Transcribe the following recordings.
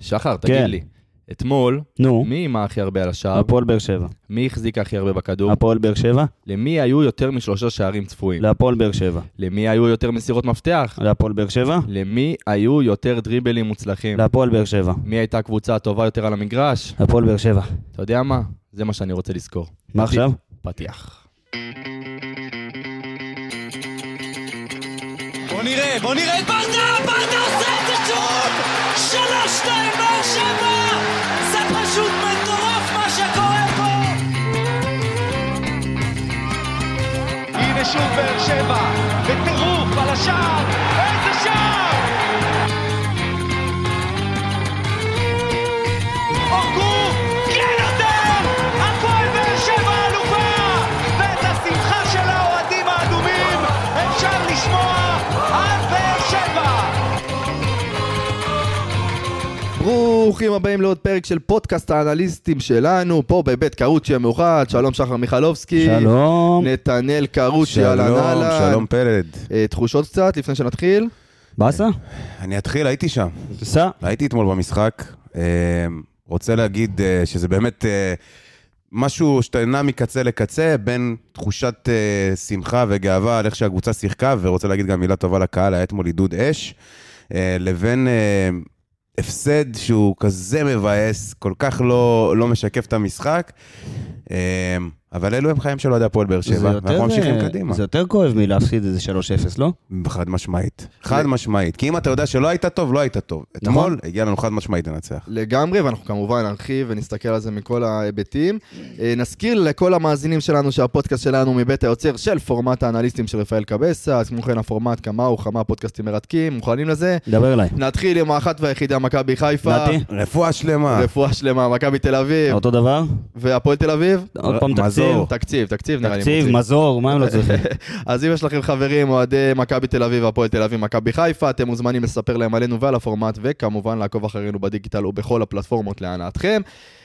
שחר, תגיד כן. לי, אתמול, נו, מי אימה הכי הרבה על השער? הפועל באר שבע. מי החזיק הכי הרבה בכדור? הפועל באר שבע? למי היו יותר משלושה שערים צפויים? להפועל באר שבע. למי היו יותר מסירות מפתח? להפועל באר שבע? למי היו יותר דריבלים מוצלחים? להפועל באר שבע. מי הייתה הקבוצה הטובה יותר על המגרש? הפועל באר שבע. אתה יודע מה? זה מה שאני רוצה לזכור. מה עכשיו? פתיח. בוא נראה, בוא נראה את ברדה, ברדה עושה שוב באר שבע, בטירוף על השער, ברוכים הבאים לעוד פרק של פודקאסט האנליסטים שלנו, פה בבית קרוצ'י המאוחד, שלום שחר מיכלובסקי. שלום. נתנאל קרוצ'י, אהלן שלום, אהלן. שלום פלד. אה, תחושות קצת לפני שנתחיל? באסה? אני אתחיל, הייתי שם. סע. הייתי אתמול במשחק. אה, רוצה להגיד אה, שזה באמת משהו שאתה נע מקצה לקצה, בין תחושת שמחה וגאווה על איך שהקבוצה שיחקה, ורוצה להגיד גם מילה טובה לקהל, היה אתמול עידוד אש, לבין הפסד שהוא כזה מבאס, כל כך לא, לא משקף את המשחק. אבל אלו הם חיים של אוהדי הפועל באר שבע, ואנחנו ממשיכים אה, קדימה. זה יותר כואב מלהפסיד איזה 3-0, לא? חד משמעית. חד משמעית. כי אם אתה יודע שלא היית טוב, לא היית טוב. נכון. אתמול הגיע לנו חד משמעית לנצח. לגמרי, ואנחנו כמובן נרחיב ונסתכל על זה מכל ההיבטים. אה, נזכיר לכל המאזינים שלנו שהפודקאסט שלנו מבית היוצר של פורמט האנליסטים של רפאל קבסה, אז כמו כן הפורמט כמה וכמה פודקאסטים מרתקים, מוכנים לזה? דבר אליי. נתחיל עם האחת והיחידה מכבי חיפה. נתי? רפואה שלמה. רפואה שלמה, מכבי תל אביב, אותו דבר? והפועל תל אביב? עוד פעם תקציב. מזור. תקציב, תקציב נראה לי. תקציב. מזור, מה הם לא צריכים? אז אם יש לכם חברים, אוהדי מכבי תל אביב והפועל תל אביב, מכבי חיפה, אתם מוזמנים לספר להם עלינו ועל הפורמט, וכמובן לעקוב אחרינו בדיגיטל ובכל הפלטפורמות להנאתכם.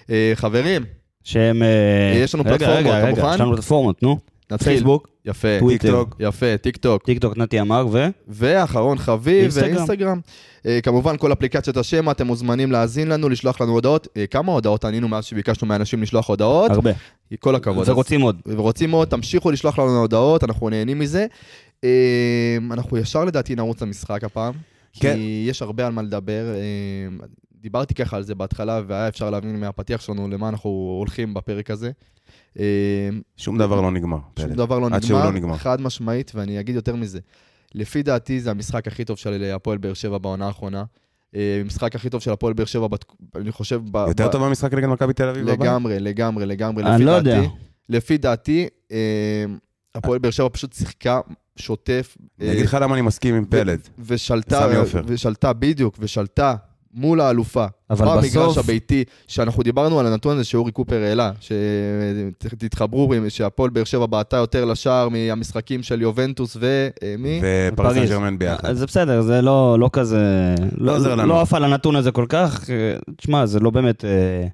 אה, חברים, שהם... אה, יש לנו פלטפורמות, אתה רגע, מוכן? יש לנו פלטפורמות, נו. נתחיל. פייסבוק, יפה, טוויטר. טיקטוק. יפה, טיק טוק. טיק טוק נתי אמר, ו... ואחרון חביב, אינסטגרם. אינסטגרם. אה, כמובן, כל אפליקציות השמע, אתם מוזמנים להאזין לנו, לשלוח לנו הודעות. אה, כמה הודעות ענינו מאז שביקשנו מאנשים לשלוח הודעות? הרבה. כל הכבוד. ורוצים עוד. ורוצים מאוד, תמשיכו לשלוח לנו הודעות, אנחנו נהנים מזה. אה, אנחנו ישר לדעתי נרוץ למשחק הפעם, כן. כי יש הרבה על מה לדבר. אה, דיברתי ככה על זה בהתחלה, והיה אפשר להבין מהפתיח שלנו למה אנחנו הולכים בפרק הזה. אה, שום דבר לא נגמר. שום פלד. דבר לא עד שהוא נגמר, לא נגמר. חד משמעית, ואני אגיד יותר מזה. לפי דעתי זה המשחק הכי טוב של הפועל באר שבע בעונה האחרונה. אה, המשחק הכי טוב של הפועל באר שבע, אני חושב... יותר ב- טוב במשחק נגד מכבי תל אביב? לגמרי, לגמרי, לגמרי, אני לפי לא דעתי. יודע. לפי דעתי, אה, הפועל באר שבע פשוט שיחקה שוטף. אני אה, אגיד לך למה אני מסכים עם פלד. ושלטה. ושלטה, בדיוק, ושלטה מול האלופה. אבל במגרש בסוף- הביתי, שאנחנו דיברנו על הנתון הזה שאורי קופר העלה, שתתחברו, שהפועל באר שבע בעטה יותר לשער מהמשחקים של יובנטוס ומי? ופריס סן פריז. ג'רמן ביחד. זה בסדר, זה לא לא כזה... לא עוזר לנו. לא עף על הנתון הזה כל כך. אה, תשמע, זה לא באמת... אה,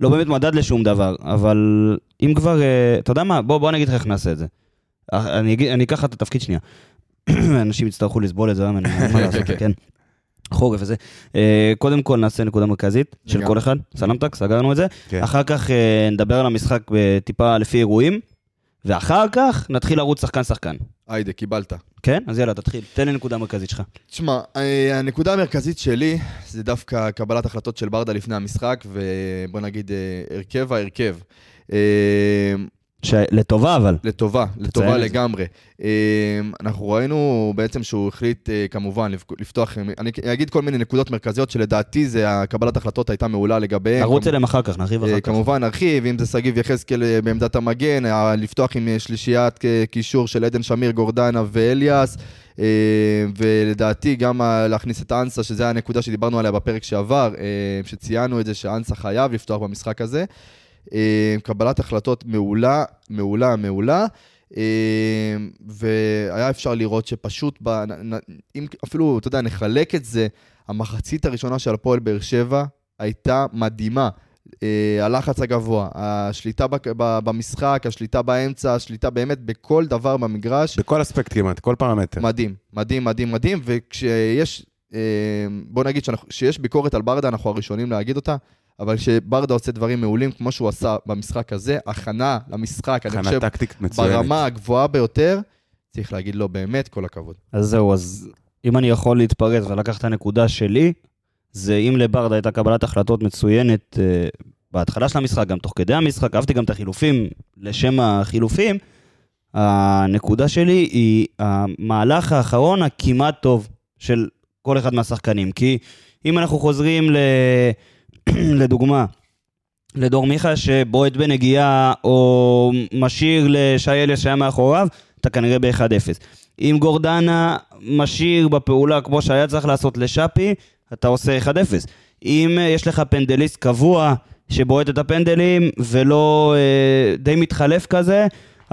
לא באמת מדד לשום דבר, אבל אם כבר... אה, אתה יודע מה? בוא בוא אני אגיד לך איך נעשה את זה. אה, אני אקח את התפקיד שנייה. אנשים יצטרכו לסבול את זה, מה לעשות, כן. חורף וזה. אה, קודם כל נעשה נקודה מרכזית של. כל אחד, סלמתק, סגרנו את זה. כן. אחר כך אה, נדבר על המשחק אה, טיפה לפי אירועים, ואחר כך נתחיל לרוץ שחקן-שחקן. היידה, קיבלת. כן? אז יאללה, תתחיל. תן לי נקודה מרכזית שלך. תשמע, הנקודה המרכזית שלי זה דווקא קבלת החלטות של ברדה לפני המשחק, ובוא נגיד הרכב ההרכב. אה, ש... לטובה אבל. לטובה, לטובה. לגמרי. אה, אנחנו ראינו בעצם שהוא החליט אה, כמובן לפ- לפתוח, אני אגיד כל מיני נקודות מרכזיות שלדעתי זה, הקבלת החלטות הייתה מעולה לגביהם. נרוץ אליהם אחר כך, נרחיב אה, אחר כך. כמובן נרחיב, אם זה שגיב יחזקאל אה, בעמדת המגן, אה, לפתוח עם אה, שלישיית אה, קישור של עדן שמיר, גורדנה ואליאס, אה, ולדעתי גם אה, להכניס את אנסה, שזו הנקודה שדיברנו עליה בפרק שעבר, אה, שציינו את זה שאנסה חייב לפתוח במשחק הזה. אה, קבלת החלטות מעולה, מעולה, מעולה. אה, והיה אפשר לראות שפשוט, ב, אם אפילו, אתה יודע, נחלק את זה, המחצית הראשונה של הפועל באר שבע הייתה מדהימה. אה, הלחץ הגבוה, השליטה במשחק, השליטה באמצע, השליטה באמת בכל דבר במגרש. בכל אספקט כמעט, כל פרמטר. מדהים, מדהים, מדהים, מדהים, וכשיש בוא נגיד שאנחנו- שיש ביקורת על ברדה, אנחנו הראשונים להגיד אותה, אבל כשברדה עושה דברים מעולים, כמו שהוא עשה במשחק הזה, הכנה למשחק, אני חושב. ברמה הגבוהה ביותר, צריך להגיד לו באמת כל הכבוד. אז זהו, אז אם אני יכול להתפרץ ולקח את הנקודה שלי, זה אם לברדה הייתה קבלת החלטות מצוינת אה, בהתחלה של המשחק, גם תוך כדי המשחק, אהבתי גם את החילופים לשם החילופים, הנקודה שלי היא המהלך האחרון הכמעט טוב של כל אחד מהשחקנים. כי אם אנחנו חוזרים ל... לדוגמה, לדור מיכה שבועט בנגיעה או משאיר לשי אליאס שהיה מאחוריו, אתה כנראה ב-1-0. אם גורדנה משאיר בפעולה כמו שהיה צריך לעשות לשאפי, אתה עושה 1-0. אם אה, יש לך פנדליסט קבוע שבועט את הפנדלים ולא אה, די מתחלף כזה,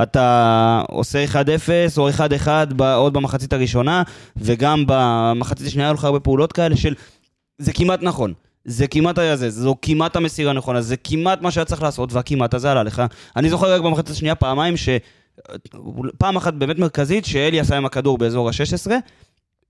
אתה עושה 1-0 או 1-1 ב- עוד במחצית הראשונה, וגם במחצית השנייה היו לך הרבה פעולות כאלה של... זה כמעט נכון. זה כמעט היה זה, זו כמעט המסירה הנכונה, זה כמעט מה שהיה צריך לעשות, והכמעט הזה עלה לך. אני זוכר רק במחצית השנייה פעמיים ש... פעם אחת באמת מרכזית, שאלי עשה עם הכדור באזור ה-16,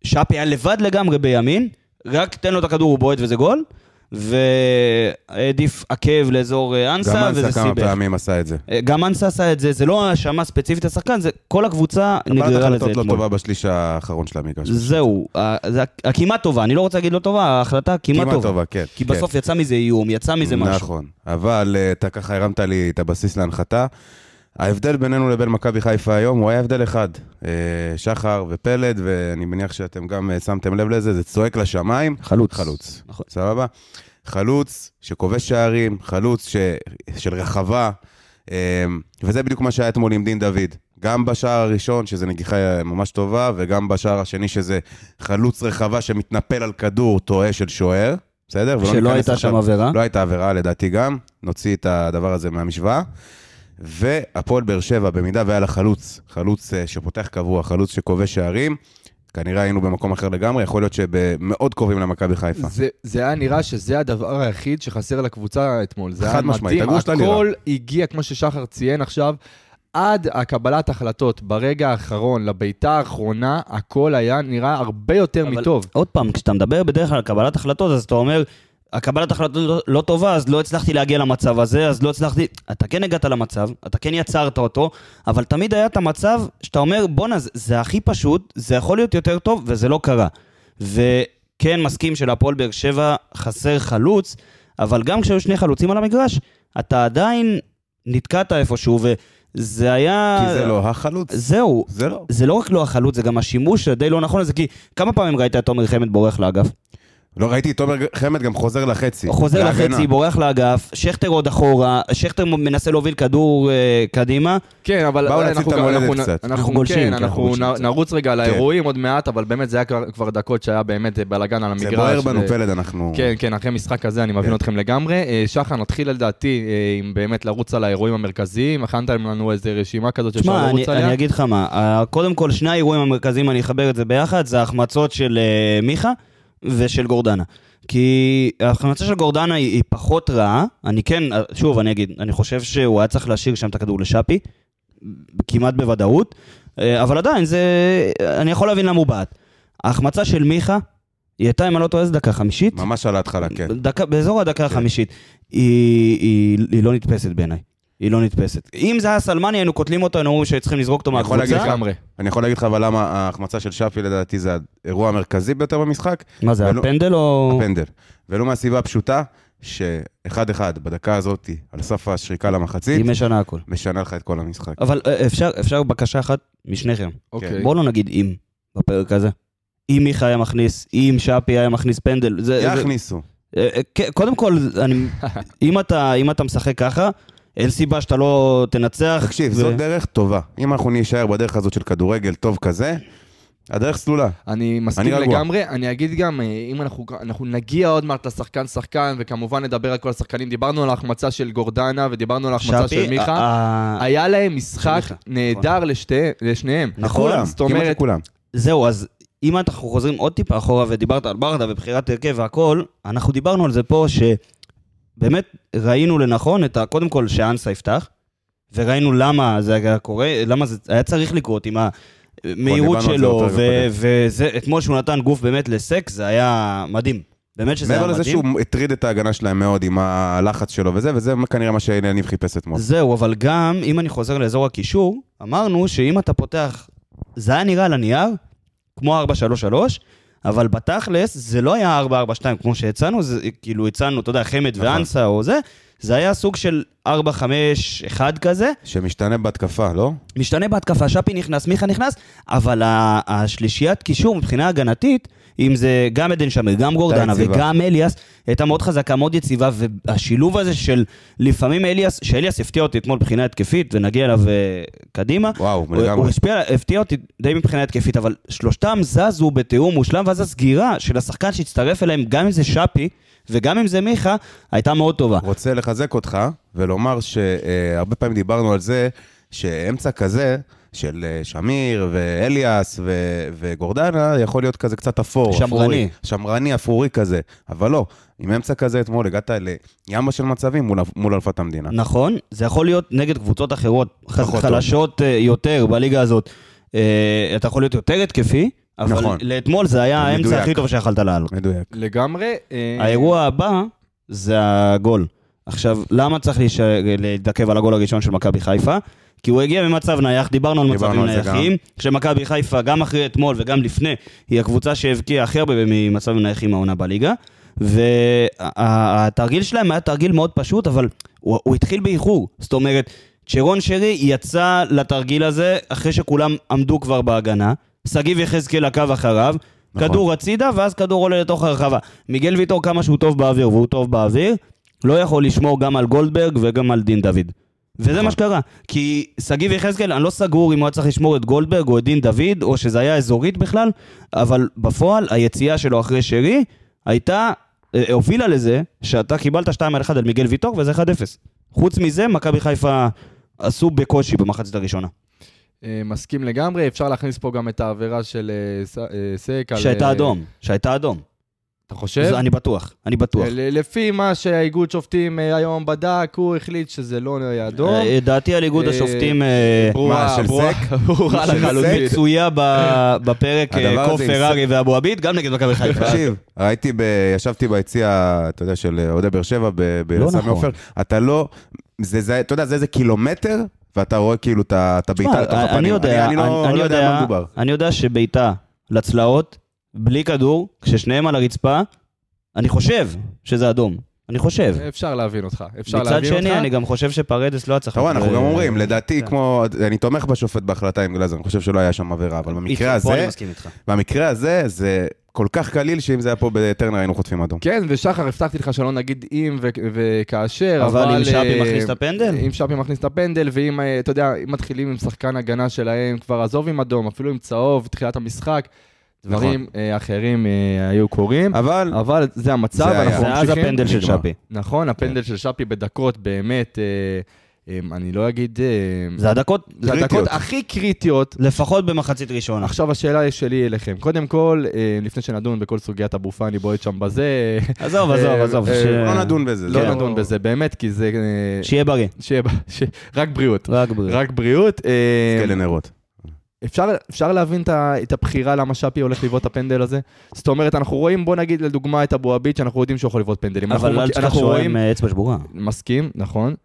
שפי היה לבד לגמרי בימין, רק תן לו את הכדור, הוא בועט וזה גול, והעדיף עקב לאזור אה, גם אנסה, וזה אנסה כמה סיבך. פעמים עשה את זה. אה, גם אנסה עשה את זה, זה לא האשמה ספציפית לשחקן, זה כל הקבוצה קבלת נגררה לזה החלטות לא אתמול. טובה בשליש האחרון של המגרש. זהו, זה הכמעט טובה, אני לא רוצה להגיד לא טובה, ההחלטה כמעט כמעט טובה. טובה, כן. כי כן. בסוף יצא מזה איום, יצא מזה משהו. נכון, אבל אה, אתה ככה הרמת לי את הבסיס להנחתה. ההבדל בינינו לבין מכבי חיפה היום הוא היה הבדל אחד. אה, שחר ופלד, ואני מניח שאתם גם אה, שמתם לב לזה, זה צועק לשמיים. חלוץ. חלוץ. נכון. סבבה? חלוץ שכובש שערים, חלוץ ש... של רחבה, אה, וזה בדיוק מה שהיה אתמול עם דין דוד. גם בשער הראשון, שזה נגיחה ממש טובה, וגם בשער השני, שזה חלוץ רחבה שמתנפל על כדור טועה של שוער, בסדר? שלא הייתה שם עבירה. לא הייתה עבירה לדעתי גם, נוציא את הדבר הזה מהמשוואה. והפועל באר שבע, במידה והיה לה חלוץ, חלוץ אה, שפותח קבוע, חלוץ שכובש שערים, כנראה היינו במקום אחר לגמרי, יכול להיות שמאוד קרובים למכבי חיפה. זה, זה היה נראה שזה הדבר היחיד שחסר לקבוצה אתמול. זה חד היה משמעית, מדהים, הגוש שלה נראה. הכל הגיע, כמו ששחר ציין עכשיו, עד הקבלת החלטות ברגע האחרון, לביתה האחרונה, הכל היה נראה הרבה יותר אבל מטוב. עוד פעם, כשאתה מדבר בדרך כלל על קבלת החלטות, אז אתה אומר, הקבלת החלטות לא, לא טובה, אז לא הצלחתי להגיע למצב הזה, אז לא הצלחתי... אתה כן הגעת למצב, אתה כן יצרת אותו, אבל תמיד היה את המצב שאתה אומר, בואנה, זה, זה הכי פשוט, זה יכול להיות יותר טוב, וזה לא קרה. וכן, מסכים שלהפועל באר שבע חסר חלוץ, אבל גם כשהיו שני חלוצים על המגרש, אתה עדיין נתקעת איפשהו, וזה היה... כי זה לא החלוץ. זהו, זה לא. זה לא רק לא החלוץ, זה גם השימוש הדי לא נכון לזה, כי כמה פעמים ראית את תומר חמד בורח לאגף? לא ראיתי את תומר חמד גם חוזר לחצי. הוא חוזר להגנה. לחצי, בורח לאגף, שכטר עוד אחורה, שכטר מנסה להוביל כדור אה, קדימה. כן, אבל באו להציל אנחנו את המולדת אנחנו- קצת. אנחנו אנחנו גולשים, כן, כן, אנחנו גולשים נ-. נרוץ רגע על כן. האירועים עוד מעט, אבל באמת זה היה כבר- כבר דקות שהיה באמת בלאגן על זה המגרש. בוער בנו פלד, אנחנו... כן, כן, אחרי משחק כזה אני מבין כן. אתכם לגמרי. אה, שחר, נתחיל לדעתי אה, עם באמת לרוץ על האירועים המרכזיים. הכנת לנו איזו רשימה כזאת שאפשר תשמע, אני, לרוץ עליה? אני אגיד לך מה, קודם כל שני האירועים המרכזיים, אני אחבר את זה ביחד, זה ההחמצות של מיכה ושל גורדנה. כי ההחמצה של גורדנה היא, היא פחות רעה, אני כן, שוב, אני אגיד, אני חושב שהוא היה צריך להשאיר שם את הכדור לשאפי, כמעט בוודאות, אה, אבל עדיין, זה, אני יכול להבין למה הוא בעט. ההחמצה של מיכה, היא הייתה, אם אני לא טועה, איזה דקה חמישית? ממש על ההתחלה, כן. דקה, באזור הדקה החמישית. היא, היא, היא לא נתפסת בעיניי. היא לא נתפסת. אם זה היה סלמני, היינו קוטלים אותו, היינו אומרים שצריכים לזרוק אותו אני יכול מהקבוצה. להגיד לך- לגמרי. אני יכול להגיד לך אבל למה ההחמצה של שפי לדעתי זה האירוע המרכזי ביותר במשחק, מה זה, ולא- הפנדל או... הפנדל. ולו מהסיבה הפשוטה, שאחד אחד בדקה הזאת, על סף השריקה למחצית, היא משנה הכל. משנה לך את כל המשחק. אבל אה, אפשר, אפשר בקשה אחת משניכם. אוקיי. בואו לא נגיד אם בפרק הזה. אם מיכה היה מכניס, אם שפי היה מכניס פנדל. זה, זה, יכניסו. אה, אה, כן, קודם כל, אני, אם, אתה, אם אתה משחק ככה, אין סיבה שאתה לא תנצח. תקשיב, ו- זאת דרך טובה. אם אנחנו נישאר בדרך הזאת של כדורגל טוב כזה, הדרך סלולה. אני מסכים אני. לגמרי, אני אגיד גם, אה, אם אנחנו, אנחנו נגיע עוד מעט לשחקן-שחקן, וכמובן נדבר על כל השחקנים, דיברנו על ההחמצה של גורדנה, ודיברנו על ההחמצה של מיכה, ה- ה- היה להם משחק מיכה, נהדר לשתי- לשניהם. נכון, זאת כמעט אומרת, לכולם. זהו, אז אם אנחנו חוזרים עוד טיפה אחורה ודיברת על ברדה ובחירת הרכב והכל, אנחנו דיברנו על זה פה שבאמת ראינו לנכון את ה... קודם כל שאנסה יפתח, וראינו למה זה היה קורה, למה זה היה צריך לקרות עם מהירות דיברנו על זה שלו, בפרק ו- הקודם. וזה, אתמול שהוא נתן גוף באמת לסק, זה היה מדהים. באמת שזה היה מעבר מדהים. לזה שהוא הטריד את ההגנה שלהם מאוד עם הלחץ שלו וזה, וזה כנראה מה שיניב חיפש אתמול. זהו, אבל גם אם אני חוזר לאזור הקישור, אמרנו שאם אתה פותח, זה היה נראה על הנייר, כמו 4-3-3, אבל בתכלס זה לא היה 4-4-2 כמו שהצענו, זה כאילו הצענו, אתה יודע, חמד נכון. ואנסה או זה, זה היה סוג של 4-5-1 כזה, שמשתנה בהתקפה, לא? משתנה בהתקפה, שפי נכנס, מיכה נכנס, אבל השלישיית קישור מבחינה הגנתית, אם זה גם עדן שמיר, גם גורדנה. וגם אליאס, הייתה מאוד חזקה, מאוד יציבה, והשילוב הזה של לפעמים אליאס, שאליאס הפתיע אותי אתמול מבחינה התקפית, ונגיע אליו אה, קדימה, וואו, לגמרי. הוא השפיע, הפתיע אותי די מבחינה התקפית, אבל שלושתם זזו בתיאום מושלם, ואז הסגירה של השחקן שהצטרף אליהם, גם אם זה שפי וגם אם זה מיכה, הייתה מאוד טובה. רוצה לחזק אותך ולומר שהרבה פעמים דיברנו על זה שאמצע כזה של אה, שמיר ואליאס ו- וגורדנה יכול להיות כזה קצת אפור. שמרני. אפורי. שמרני, אפורי כזה. אבל לא, עם אמצע כזה אתמול הגעת לימה של מצבים מול, מול אלפת המדינה. נכון, זה יכול להיות נגד קבוצות אחרות, פחות חלשות אה, יותר בליגה הזאת. אה, אתה יכול להיות יותר התקפי, אבל נכון. לאתמול זה היה האמצע מדויק. הכי טוב שיכלת לעלות. מדויק. לגמרי. אה, האירוע הבא זה הגול. עכשיו, למה צריך להתעכב על הגול הראשון של מכבי חיפה? כי הוא הגיע ממצב נייח, דיברנו על דיברנו מצבים על זה נייחים, שמכבי חיפה, גם אחרי אתמול וגם לפני, היא הקבוצה שהבקיעה הכי הרבה ממצבים נייחים העונה בליגה. והתרגיל שלהם היה תרגיל מאוד פשוט, אבל הוא, הוא התחיל באיחור. זאת אומרת, צ'רון שרי יצא לתרגיל הזה אחרי שכולם עמדו כבר בהגנה, שגיב יחזקאל עקב אחריו, נכון. כדור הצידה, ואז כדור עולה לתוך הרחבה. מיגל ויטור כמה שהוא טוב באוויר, והוא טוב באוויר, לא יכול לשמור גם על גולדברג וגם על דין דוד. וזה נכון. מה שקרה. כי שגיב יחזקאל, אני לא סגור אם הוא היה צריך לשמור את גולדברג או את דין דוד, או שזה היה אזורית בכלל, אבל בפועל, היציאה שלו אחרי שרי, הייתה, אה, הובילה לזה, שאתה קיבלת 2 על 1 על מיגל ויטור, וזה 1-0. חוץ מזה, מכבי חיפה עשו בקושי במחצית הראשונה. אה, מסכים לגמרי, אפשר להכניס פה גם את העבירה של אה, סק. על, שהייתה אדום, שהייתה אדום. אתה חושב? זה- אני בטוח, אני בטוח. לפי מה שהאיגוד שופטים אה, היום בדק, הוא החליט שזה לא היה אדום. אה, דעתי על איגוד אה, השופטים ברורה, מה, של סק? ברורה של לחלוטין. מצויה בפרק קוף פרארי ואבו עביד, גם נגד מכבי חיפה. תקשיב, ראיתי. ישבתי ביציע, אתה יודע, של אוהדי באר שבע ב- לא בסמי נכון. עופר, אתה לא, זה, זה, אתה יודע, זה איזה קילומטר, ואתה רואה כאילו את הבעיטה לתוך הפנים. אני יודע, אני, אני לא, אני לא יודע מה מדובר. אני יודע שבעיטה לצלעות, בלי כדור, כששניהם על הרצפה, אני חושב שזה אדום. אני חושב. אפשר להבין אותך, אפשר מצד להבין אותך. שני, אני גם חושב שפרדס לא היה צריך... אתה רואה, אנחנו גם אומרים, לדעתי, כן. כמו, אני תומך בשופט בהחלטה עם גלאזר, אני חושב שלא היה שם עבירה, אבל במקרה איתך, פה אני הזה, מסכים איתך. במקרה הזה, זה כל כך קליל, שאם זה היה פה בטרנר היינו חוטפים אדום. כן, ושחר, הבטחתי לך שלא נגיד אם ו- וכאשר, אבל... אבל אם שפי אה, מכניס את הפנדל? אם שפי מכניס את הפנדל, ואם, אה, אתה יודע, אם מתחילים עם שחקן הגנה שלהם, כבר עזוב עם אדום, אפילו עם צהוב, תחילת המשחק, דברים אה, אחרים אה, היו קורים. אבל, אבל זה המצב, זה היה. אנחנו ממשיכים. הפנדל של. שפי. נכון, הפנדל של שפי בדקות באמת, אה, אני לא אגיד... זה הדקות, זה הדקות קריטיות. הכי קריטיות. לפחות במחצית ראשונה. עכשיו השאלה שלי אליכם. קודם כל, לפני שנדון בכל סוגיית אבו פאני בועט שם בזה, עזוב, עזוב, עזוב. ש- לא נדון בזה. לא זה נדון בזה באמת, כי זה... שיהיה בריא. שיהיה... ב- ש- רק בריאות. רק בריא. רק בריאות. אה, כאלה נרות. אפשר, אפשר להבין את, הבחירה למה שפי הולך לבעוט את הפנדל הזה? זאת אומרת, אנחנו רואים, בוא נגיד לדוגמה את אבו עביד, שאנחנו יודעים שהוא יכול לבעוט פנדלים. אבל אנחנו, אל תשכח שהוא רואים, עם אה, אצבע שבורה. מסכים, נכון.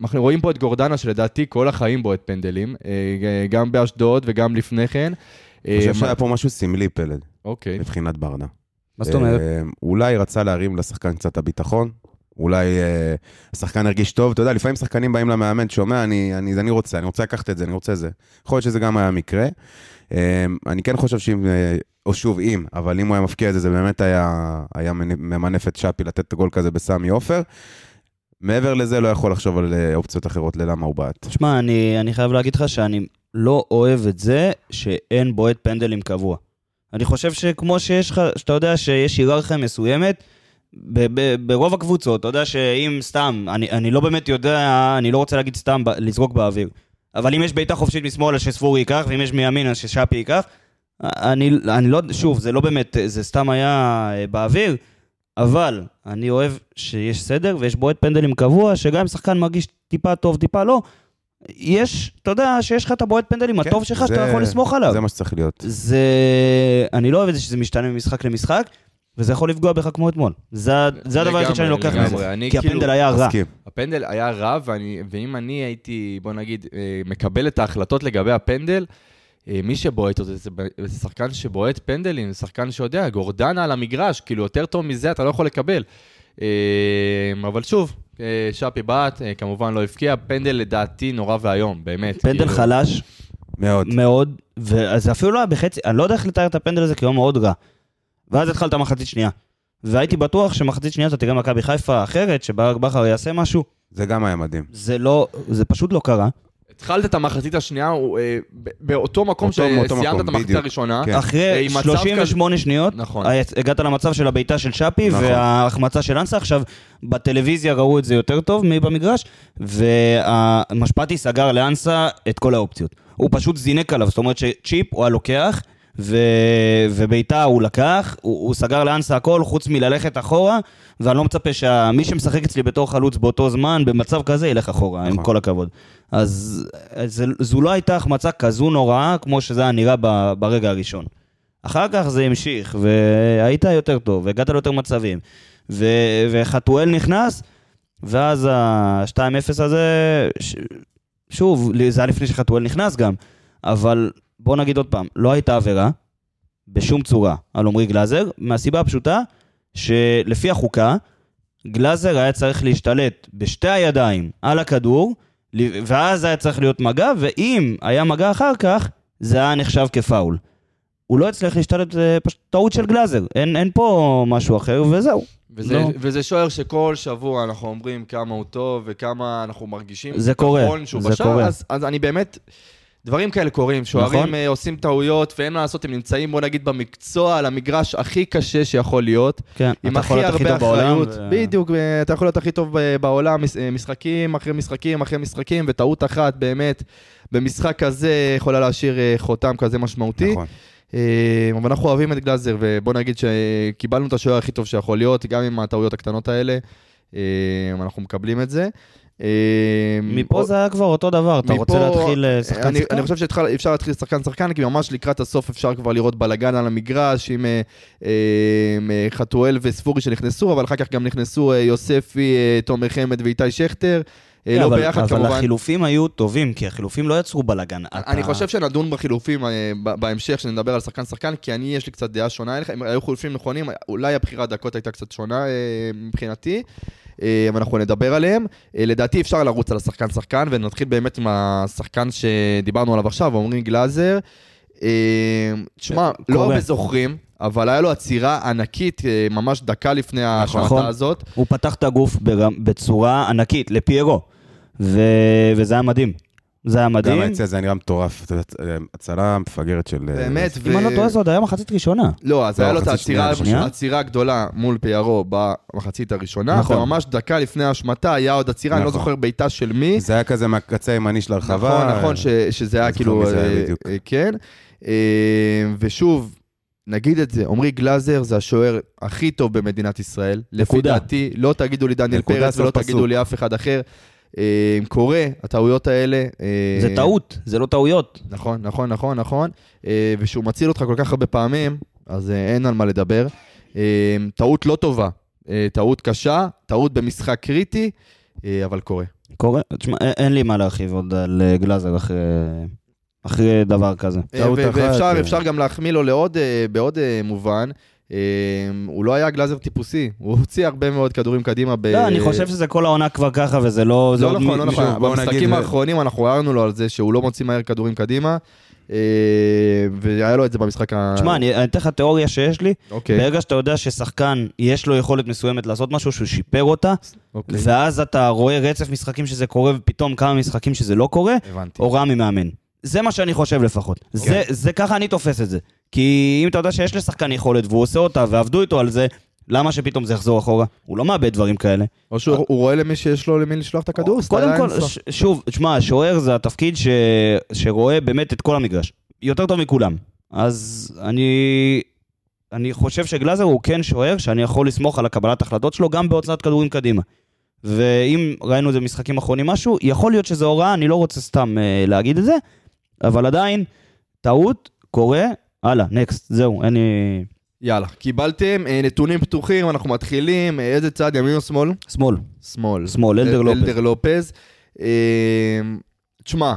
אנחנו רואים פה את גורדנה, שלדעתי כל החיים בועט פנדלים, אה, גם באשדוד וגם לפני כן. אני חושב אה, שהיה פה משהו סמלי, פלד, אוקיי. מבחינת ברדה. מה זאת אומרת? אולי רצה להרים לשחקן קצת הביטחון, אולי אה, השחקן הרגיש טוב, אתה יודע, לפעמים שחקנים באים למאמן, שומע, אני, אני, אני רוצה, אני רוצה לקחת את זה, אני רוצה זה. יכול להיות שזה גם היה מקרה. אה, אני כן חושב שאם, אה, או שוב, אם, אבל אם הוא היה מפקיע את זה, זה באמת היה, היה ממנף את שפי לתת גול כזה בסמי עופר. מעבר לזה, לא יכול לחשוב על אופציות אחרות ללמה הוא בעט. תשמע, אני, אני חייב להגיד לך שאני לא אוהב את זה שאין בועט פנדלים קבוע. אני חושב שכמו שיש לך, שאתה יודע שיש היררכיה מסוימת, ב- ב- ברוב הקבוצות, אתה יודע שאם סתם, אני, אני לא באמת יודע, אני לא רוצה להגיד סתם ב- לזרוק באוויר, אבל אם יש בעיטה חופשית משמאל אז שספורי ייקח, ואם יש מימין אז ששאפי ייקח, אני, אני לא, שוב, זה לא באמת, זה סתם היה אה, באוויר, אבל אני אוהב שיש סדר ויש בועט פנדלים קבוע, שגם אם שחקן מרגיש טיפה טוב, טיפה לא, יש, אתה יודע, שיש לך את הבועט פנדלים הטוב שלך, שאתה כן, זה- יכול לסמוך עליו. זה מה שצריך להיות. זה... אני לא אוהב את זה שזה משתנה ממשחק למשחק, וזה יכול לפגוע בך כמו אתמול. זה, הדבר היחיד שאני לוקח. מזה. כי כאילו הפנדל היה רע. מסכים. הפנדל היה רע, ואני, ואם אני הייתי, בוא נגיד, אה, מקבל את ההחלטות לגבי הפנדל, אה, מי שבועט אותו, זה, זה שחקן שבועט פנדלים, זה שחקן שיודע, גורדנה על המגרש, כאילו יותר טוב מזה אתה לא יכול לקבל. אה, אבל שוב, שפי בעט, כמובן לא הבקיע, פנדל לדעתי נורא ואיום, באמת. פנדל כאילו, חלש מאוד. מאוד, וזה אפילו לא היה בחצי, אני לא יודע איך לתאר את הפנדל הזה כי הוא מאוד רע. ואז התחלת מחצית שנייה. והייתי בטוח שמחצית שנייה אתה תראה מכבי חיפה אחרת, שברק בכר יעשה משהו. זה גם היה מדהים. זה לא, זה פשוט לא קרה. התחלת את המחצית השנייה, הוא, אה, ב- באותו מקום שסיימת את המחצית. הראשונה. כן. אה, אחרי עם מצב 38 שניות, נכון. היה- הגעת למצב של הבעיטה של שפי נכון. וההחמצה של אנסה. עכשיו, בטלוויזיה ראו את זה יותר טוב מבמגרש, והמשפטי סגר לאנסה את כל האופציות. הוא פשוט זינק עליו, זאת אומרת שצ'יפ הוא הלוקח, ו... ובעיטה הוא לקח, הוא, הוא סגר לאנסה הכל חוץ מללכת אחורה, ואני לא מצפה שמי שמשחק אצלי בתור חלוץ באותו זמן, במצב כזה, ילך אחורה, עם נכון. כל הכבוד. אז זה, זו לא הייתה החמצה כזו נוראה, כמו שזה היה נראה ב, ברגע הראשון. אחר כך זה המשיך, והיית יותר טוב, והגעת ליותר מצבים. ו... וחתואל נכנס, ואז ה-2-0 הזה, ש... שוב, זה היה לפני שחתואל נכנס גם, אבל בוא נגיד עוד פעם, לא הייתה עבירה, בשום צורה, על עמרי גלאזר, מהסיבה הפשוטה, שלפי החוקה, גלאזר היה צריך להשתלט בשתי הידיים על הכדור, ואז היה צריך להיות מגע, ואם היה מגע אחר כך, זה היה נחשב כפאול. הוא לא הצליח להשתלט, זה פשוט טעות של גלאזר, אין, אין פה משהו אחר, וזהו. וזה, לא. וזה שוער שכל שבוע אנחנו אומרים כמה הוא טוב וכמה אנחנו מרגישים זה קורה, זה בשער, קורה. אז, אז אני באמת, דברים כאלה קורים, שוערים נכון. נכון. עושים טעויות ואין מה לעשות, הם נמצאים בוא נגיד במקצוע, על המגרש הכי קשה שיכול להיות, כן, עם אתה יכול להיות הכי טוב בעולם. אחריות, ו- בדיוק, אה, אתה יכול להיות הכי טוב בעולם, מש- אה, משחקים אחרי משחקים אחרי משחקים, וטעות אחת באמת, במשחק כזה יכולה להשאיר אה, חותם כזה משמעותי. נכון. אה, אבל אנחנו אוהבים את גלאזר, ובוא נגיד שקיבלנו את השוער הכי טוב שיכול להיות, גם עם הטעויות הקטנות האלה, אה, אנחנו מקבלים את זה. אה, מפה זה היה כבר אותו דבר, אתה רוצה להתחיל אה, שחקן שחקן? אני חושב שאפשר להתחיל שחקן שחקן, כי ממש לקראת הסוף אפשר כבר לראות בלאגן על המגרש עם אה, אה, אה, חתואל וספורי שנכנסו, אבל אחר כך גם נכנסו יוספי, תומר חמד ואיתי שכטר. כן, לא אבל- ביחד אבל כמובן. החילופים היו טובים, כי החילופים לא יצרו בלאגן. אני חושב שנדון בחילופים בהמשך, שנדבר על שחקן שחקן, כי אני, יש לי קצת דעה שונה אליך, אם היו חילופים נכונים, אולי הבחירת דקות הייתה קצת שונה מבחינתי, אבל אנחנו נדבר עליהם. אה, לדעתי אפשר לרוץ על השחקן שחקן, ונתחיל באמת עם השחקן שדיברנו עליו עכשיו, עמרי גלאזר. אה, תשמע, לא. הרבה זוכרים, אבל היה לו עצירה ענקית, אה, ממש דקה לפני נכון. ההשמטה הזאת. הוא פתח את הגוף בצורה ענקית, לפיירו. וזה היה מדהים. זה היה גם מדהים. היציע הזה היה נראה מטורף. הצלה מפגרת של... אה, באמת, אם אני לא טועה, זה עוד היה מחצית ראשונה. לא, אז לא, היה לו את מחצית שנייה, העצירה הגדולה מול פיירו במחצית הראשונה, נכון. וממש דקה לפני ההשמטה היה עוד עצירה, אני לא נכון. זוכר בעיטה של מי. זה היה כזה מהקצה הימני של הרחבה. נכון, נכון, ש- שזה היה כאילו, זה אה. אה, כן. ושוב, נגיד את זה, עמרי גלאזר זה השוער הכי טוב במדינת ישראל. לפי. דעתי, לא תגידו לי דניאל פרץ ולא. תגידו לי אף אחד אחר. אה, קורה, הטעויות האלה. אה, זה טעות, זה לא טעויות. נכון, נכון, נכון, נכון. אה, ושהוא מציל אותך כל כך הרבה פעמים, אז אין על מה לדבר. טעות לא טובה, טעות קשה, טעות במשחק קריטי, אבל קורה. קורה, תשמע, אין- לי מה להרחיב עוד על גלאזר אחרי, אחרי דבר כזה. טעות אחת, ואפשר. אפשר גם להחמיא לו לעוד, בעוד מובן. אה, הוא לא היה גלאזר טיפוסי, הוא הוציא הרבה מאוד כדורים קדימה. ב- לא, אני חושב שזה כל העונה כבר ככה, וזה לא... לא נכון, לא נכון. במשחקים האחרונים אנחנו הערנו לו על זה שהוא לא מוציא מהר כדורים קדימה, אה, והיה לו את זה במשחק ה... תשמע, אני אתן לך תיאוריה שיש לי. אוקיי, ברגע שאתה יודע ששחקן, יש לו יכולת מסוימת לעשות משהו, שהוא שיפר אותה, אוקיי, ואז אתה רואה רצף משחקים שזה קורה, ופתאום כמה משחקים שזה לא קורה, הבנתי. הוראה ממאמן. זה מה שאני חושב לפחות. זה, זה ככה אני תופס את זה. כי אם אתה יודע שיש לשחקן יכולת והוא עושה אותה ועבדו איתו על זה, למה שפתאום זה יחזור אחורה? הוא לא מאבד דברים כאלה. או שהוא הוא רואה למי שיש לו למי לשלוח את הכדור, קודם כל, שוב, תשמע, השוער זה התפקיד ש... שרואה באמת את כל המגרש. יותר טוב מכולם. אז אני... אני חושב שגלאזר הוא כן שוער שאני יכול לסמוך על הקבלת החלטות שלו גם בהוצאת כדורים קדימה. ואם ראינו את זה במשחקים אחרונים משהו, יכול להיות שזה הוראה, אני לא רוצה סתם אה, להגיד את זה, אבל עדיין, טעות, קורה, הלאה, נקסט, זהו, אין לי... יאללה, קיבלתם אה, נתונים פתוחים, אנחנו מתחילים. אה, איזה צד, ימין או שמאל? שמאל. שמאל. שמאל, אלדר אל- לופז. אלדר לופז. אה, תשמע,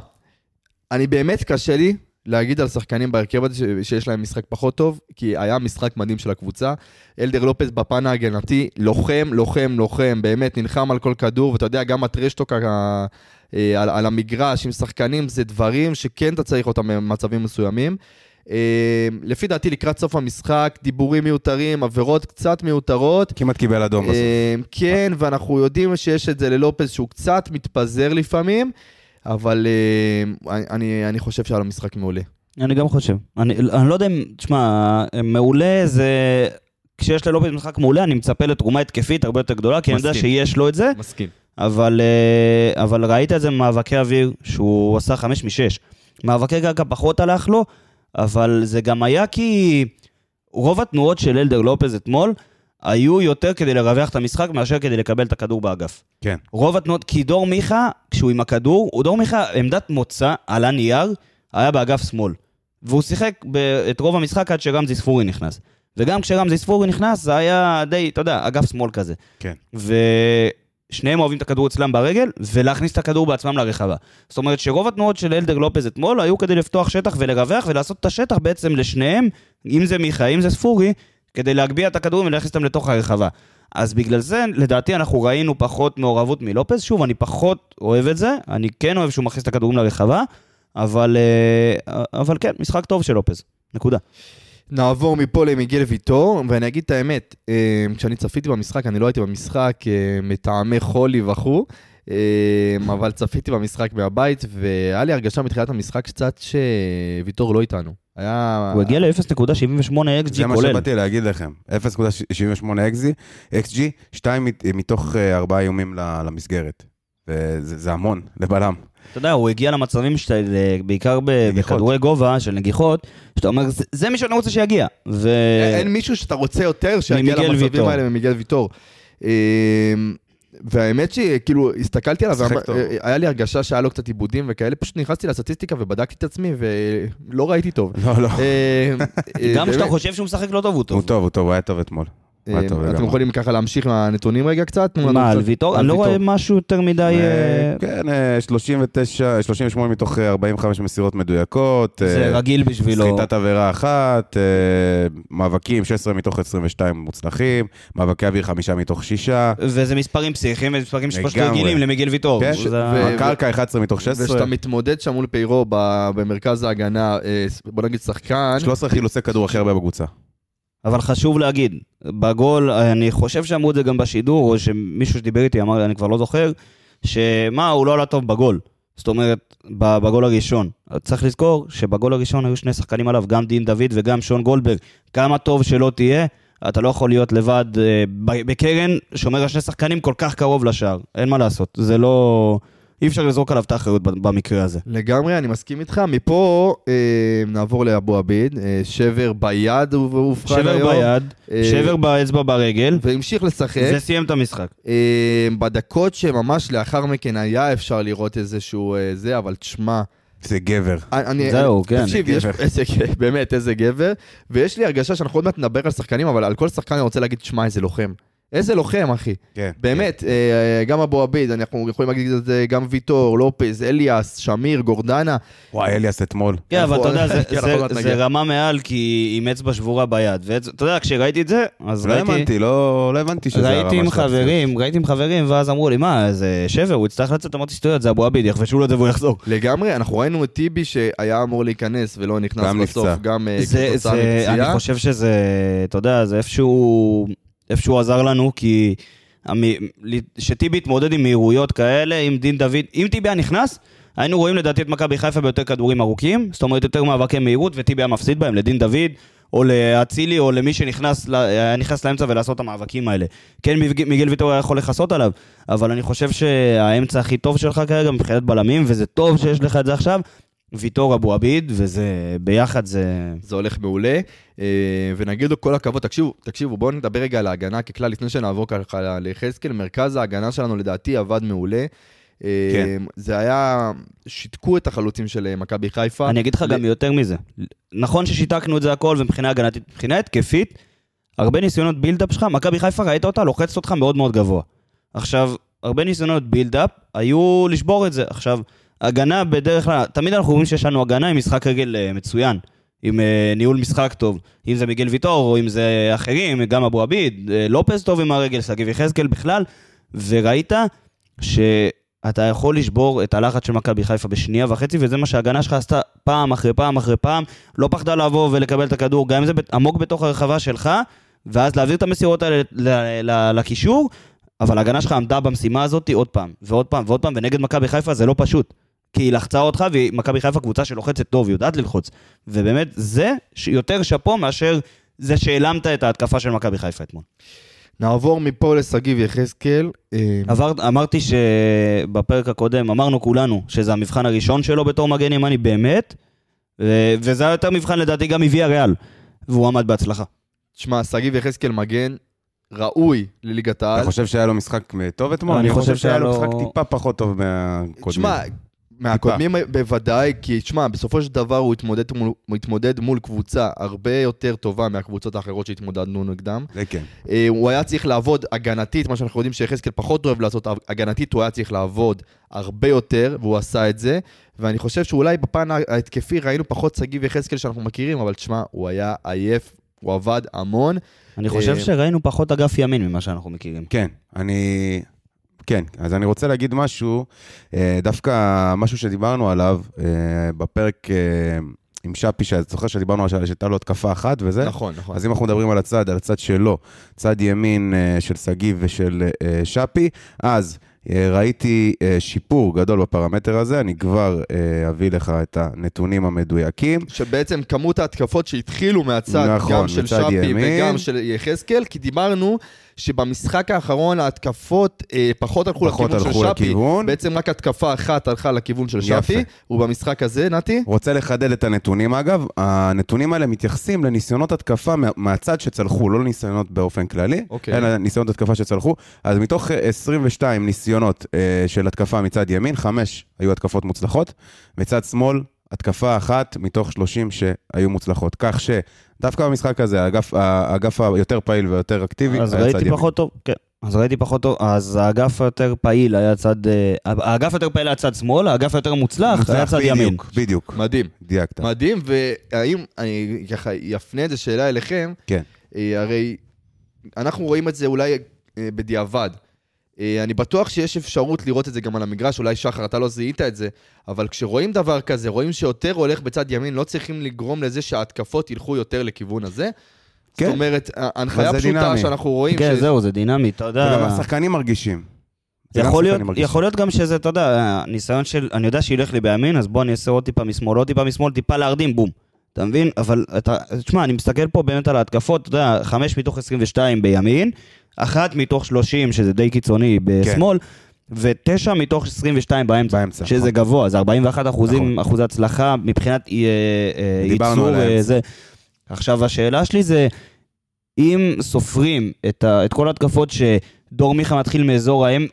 אני באמת קשה לי להגיד על שחקנים בהרכב הזה שיש להם משחק פחות טוב, כי היה משחק מדהים של הקבוצה. אלדר לופז בפן ההגנתי, לוחם, לוחם, לוחם, באמת נלחם על כל כדור, ואתה יודע, גם הטרשטוק ה- על, על המגרש עם שחקנים זה דברים שכן אתה צריך אותם במצבים מסוימים. אה, לפי דעתי לקראת סוף המשחק, דיבורים מיותרים, עבירות קצת מיותרות. כמעט קיבל אדום בסוף. אה, כן, ואנחנו יודעים שיש את זה ללופז שהוא קצת מתפזר לפעמים, אבל אה, אני, אני חושב שהיה לו משחק מעולה. אני גם חושב. אני, אני לא יודע אם, תשמע, מעולה זה... כשיש ללופז משחק מעולה, אני מצפה לתרומה התקפית הרבה יותר גדולה, כי אני יודע מסכים. שיש לו את זה, מסכים. אבל, אבל ראית את זה במאבקי אוויר, שהוא עשה חמש משש. מאבקי קרקע פחות הלך לו, אבל זה גם היה כי רוב התנועות של אלדר לופז אתמול היו יותר כדי לרווח את המשחק מאשר כדי לקבל את הכדור באגף. כן. רוב התנועות, כי דור מיכה, כשהוא עם הכדור, הוא דור מיכה, עמדת מוצא על הנייר, היה באגף שמאל. והוא שיחק ב- את רוב המשחק עד שרמזי ספורי נכנס. וגם כשרמזי ספורי נכנס, זה היה די, אתה יודע, אגף שמאל כזה. כן. ושניהם אוהבים את הכדור אצלם ברגל, ולהכניס את הכדור בעצמם לרחבה. זאת אומרת שרוב התנועות של אלדר לופז אתמול היו כדי לפתוח שטח ולרווח ולעשות את השטח בעצם לשניהם, אם זה מיכה, אם זה ספורי, כדי להגביה את הכדורים ולהכניס אותם לתוך הרחבה. אז בגלל זה, לדעתי, אנחנו ראינו פחות מעורבות מלופז. שוב, אני פחות אוהב את זה, אני כן אוהב שהוא מכניס את הכדורים לרחבה, אבל, אה, אבל כן, משחק טוב של לופז. נקודה. נעבור מפה למיגל ויטור, ואני אגיד את האמת, אה, כשאני צפיתי במשחק, אני לא הייתי במשחק אה, מטעמי חולי וכו', אה, אבל צפיתי במשחק מהבית, והיה לי הרגשה מתחילת המשחק קצת שוויטור לא איתנו. היה... הוא הגיע ל-0.78 XG זה מה כולל. שבאתי להגיד לכם. 0.78 XG, 2 מתוך אה, ארבעה איומים ל- למסגרת. וזה זה המון, לבלם. אתה יודע, הוא הגיע למצבים שאתה, בעיקר ב- נגיחות. בכדורי גובה של נגיחות, שאתה אומר, "זה- זה מי שאני רוצה שיגיע. ו... אין מישהו שאתה רוצה יותר שיגיע למצבים ויטור. האלה ממיגל ויטור. אה, והאמת שכאילו, הסתכלתי עליו. אה, היה לי הרגשה שהיה לו קצת עיבודים וכאלה, פשוט נכנסתי לסטטיסטיקה ובדקתי את עצמי ולא ראיתי טוב. לא, לא. אה, אה, גם כשאתה באמת. חושב שהוא משחק לא טוב, הוא טוב. הוא טוב, הוא טוב, הוא היה טוב אתמול. אה, טוב אתם. יכולים ככה להמשיך מהנתונים רגע קצת? מה, קצת- על ויטור? אני לא רואה. משהו יותר מדי... אה, אה, כן, אה, 39, 38 מתוך אה, 45 מסירות מדויקות. זה אה, רגיל בשבילו. סחיטת עבירה אחת, אה, מאבקים 16 מתוך 22 מוצלחים, מאבקי אוויר 5 מתוך 6, וזה מספרים פסיכיים, וזה מספרים שפשוט. רגילים למיגל ויטור. כן, זה- ו- הקרקע 11 מתוך 16, וכשאתה מתמודד שם מול פיירו במרכז ההגנה, אה, בוא נגיד שחקן, 13 חילוצי כדור הכי הרבה בקבוצה. אבל חשוב להגיד, בגול, אני חושב שאמרו את זה גם בשידור, או שמישהו שדיבר איתי אמר לי, אני כבר לא זוכר, שמה, הוא לא עלה טוב בגול. זאת אומרת, בגול הראשון. צריך לזכור שבגול הראשון היו שני שחקנים עליו, גם דין דוד וגם שון גולדברג. כמה טוב שלא תהיה, אתה לא יכול להיות לבד אה, בקרן, שומר על שני שחקנים כל כך קרוב לשער. אין מה לעשות, זה לא... אי אפשר לזרוק עליו את האחריות ב- במקרה הזה. לגמרי, אני מסכים איתך. מפה אה, נעבור לאבו עביד, אה, שבר ביד הוא אובחן שבר היום. ביד, אה, שבר באצבע ברגל, והמשיך לשחק. וסיים את המשחק. אה, בדקות שממש לאחר מכן היה אפשר לראות איזשהו אה, זה, אבל תשמע, זה גבר. אני, זהו, אני, כן. תקשיב, יש, גבר. איזה, באמת, איזה גבר. ויש לי הרגשה שאנחנו עוד מעט נדבר על שחקנים, אבל על כל שחקן אני רוצה להגיד, שמע, איזה לוחם. איזה לוחם, אחי. כן. באמת, אה, גם אבו עביד, אנחנו יכולים להגיד את זה גם ויטור, לופז, אליאס, שמיר, גורדנה. וואי, אליאס אתמול. כן, אבל אתה יודע, זה- כן, זה- מעט זה. רמה מעל, כי עם אצבע שבורה ביד. ואתה יודע, כשראיתי את זה, אז לא ראיתי... האמנתי, לא לא הבנתי שזה הרמה ראיתי עם. חברים, ראיתי עם חברים, ואז אמרו לי, מה, זה שבר, הוא יצטרך לצאת, אמרתי שטויות, זה אבו עביד, יחבשו לו את זה והוא יחזור. לגמרי, אנחנו ראינו את טיבי שהיה אמור להיכנס ולא נכנס גם בסוף. גם אה, כתוצאה זה, אני מפציעה. חושב שזה, אתה יודע, זה איפשהו, איפשהו עזר לנו, כי שטיבי התמודד עם מהירויות כאלה, עם דין דוד, אם טיבי היה נכנס, היינו רואים לדעתי את מכבי חיפה ביותר כדורים ארוכים, זאת אומרת יותר מאבקי מהירות, וטיבי היה מפסיד בהם לדין דוד, או לאצילי, או למי שנכנס נכנס לאמצע ולעשות את המאבקים האלה. כן, מיג- מיגל ויטור היה יכול לכסות עליו, אבל אני חושב שהאמצע הכי טוב שלך כרגע מבחינת בלמים, וזה טוב שיש לך את זה עכשיו. ויטור אבו עביד, וזה, ביחד זה... זה הולך מעולה, אה, ונגיד לו כל הכבוד, תקשיבו, תקשיבו, בואו נדבר רגע על ההגנה ככלל, לפני שנעבור ככה ליחזקאל, מרכז ההגנה שלנו לדעתי עבד מעולה. אה, כן. זה היה, שיתקו את החלוצים של אה, מכבי חיפה. אני אגיד לך ל- גם יותר מזה. נכון ששיתקנו את זה הכל, ומבחינה הגנתית, מבחינה התקפית, הרבה ניסיונות build-up שלך, מכבי חיפה ראית אותה, לוחצת אותך מאוד מאוד גבוה. עכשיו, הרבה ניסיונות build-up היו לשבור את זה. עכשיו, הגנה בדרך כלל, תמיד אנחנו רואים שיש לנו הגנה עם משחק רגל אה, מצוין, עם אה, ניהול משחק טוב. אם זה מיגל ויטור, או אם זה אחרים, גם אבו עביד, אה, לופס טוב עם הרגל, שגיב יחזקאל בכלל, וראית שאתה יכול לשבור את הלחץ של מכבי חיפה בשנייה וחצי, וזה מה שההגנה שלך עשתה פעם אחרי פעם אחרי פעם, לא פחדה לבוא ולקבל את הכדור, גם אם זה עמוק בתוך הרחבה שלך, ואז להעביר את המסירות האלה לקישור, אבל ההגנה שלך עמדה במשימה הזאת עוד פעם, ועוד פעם, ועוד פעם, ונגד מכבי חיפה זה לא פשוט. כי היא לחצה אותך, ומכבי חיפה קבוצה שלוחצת טוב, יודעת ללחוץ. ובאמת, זה יותר שאפו מאשר זה שהעלמת את ההתקפה של מכבי חיפה אתמול. נעבור מפה לשגיב יחזקאל. אה, עבר, אמרתי שבפרק הקודם אמרנו כולנו שזה המבחן הראשון שלו בתור מגן ימני באמת, ו- וזה היה יותר מבחן לדעתי גם הביא הריאל, והוא עמד בהצלחה. תשמע, שגיב יחזקאל מגן ראוי לליגת העל. אתה חושב שהיה לו משחק טוב אתמול? אני אני חושב שהיה לו- משחק טיפה פחות טוב מהקודמים. תשמע, מהקודמים בוודאי, כי תשמע, בסופו של דבר הוא התמודד מול, הוא התמודד מול קבוצה הרבה יותר טובה מהקבוצות האחרות שהתמודדנו נגדם. זה כן. אה, הוא היה צריך לעבוד הגנתית, מה שאנחנו יודעים שיחזקאל פחות אוהב לעשות, הגנתית הוא היה צריך לעבוד הרבה יותר, והוא עשה את זה. ואני חושב שאולי בפן ההתקפי ראינו פחות שגיב יחזקאל שאנחנו מכירים, אבל תשמע, הוא היה עייף, הוא עבד המון. אני חושב אה, שראינו פחות אגף ימין ממה שאנחנו מכירים. כן, אני... כן, אז אני רוצה להגיד משהו, אה, דווקא משהו שדיברנו עליו אה, בפרק אה, עם שפי, שאתה זוכר שדיברנו על שהייתה לו התקפה אחת וזה? נכון, נכון. אז אם אנחנו מדברים על הצד, על הצד שלו, צד ימין של שגיב ושל שפי, אז ראיתי שיפור גדול בפרמטר הזה, אני כבר אביא לך את הנתונים המדויקים. שבעצם כמות ההתקפות שהתחילו מהצד, נכון, גם של שפי ימין. וגם של יחזקאל, כי דיברנו שבמשחק האחרון ההתקפות אה, פחות הלכו פחות לכיוון של הלכו שפי. לכיוון. בעצם רק התקפה אחת הלכה לכיוון של יפה. שפי, ובמשחק הזה, נתי? רוצה לחדד את הנתונים אגב, הנתונים האלה מתייחסים לניסיונות התקפה מה- מהצד שצלחו, לא לניסיונות באופן כללי, אוקיי. אלא ניסיונות התקפה שצלחו. אז מתוך אה, 22 ניסיונות אה, של התקפה מצד ימין, חמש היו התקפות מוצלחות, מצד שמאל, התקפה אחת מתוך 30 שהיו מוצלחות. כך שדווקא במשחק הזה, האגף, האגף היותר פעיל ויותר אקטיבי אז היה צד ראיתי ימין. פחות טוב, כן. אז ראיתי פחות טוב, אז האגף היותר פעיל היה צד... אה, האגף היותר פעיל היה צד שמאל, האגף היותר מוצלח היה צד ימין. בדיוק, בדיוק, מדהים. דייקת. מדהים, והאם, אני ככה אפנה איזה שאלה אליכם, כן. אה, הרי אנחנו רואים את זה אולי אה, בדיעבד. אה, אני בטוח שיש אפשרות לראות את זה גם על המגרש, אולי שחר, אתה לא זיהית את זה, אבל כשרואים דבר כזה, רואים שיותר הולך בצד ימין, לא צריכים לגרום לזה שההתקפות ילכו יותר לכיוון הזה. כן. זאת אומרת, ההנחיה זה פשוטה דינמי. שאנחנו רואים, כן, ש- זהו, זה דינמי, אתה יודע. וגם השחקנים מרגישים. יכול להיות. יכול להיות גם שזה, אתה יודע, הניסיון של, אני יודע שילך לי בימין, אז בוא אני אעשה עוד טיפה משמאל, עוד טיפה משמאל, טיפה להרדים, בום. אתה מבין? אבל אתה, תשמע, אני מסתכל פה באמת על ההתקפות, אתה יודע, 5 מתוך 22 בימין, אחת מתוך 30, שזה די קיצוני, בשמאל, ותשע מתוך 22 באמצע, באמצע, שזה נכון. גבוה, זה 41 אחוזים, נכון. אחוז הצלחה מבחינת אה, אה, ייצור. אה, זה. עכשיו, השאלה שלי זה, אם סופרים את, ה, את כל ההתקפות שדור מיכה מתחיל מאזור האמ,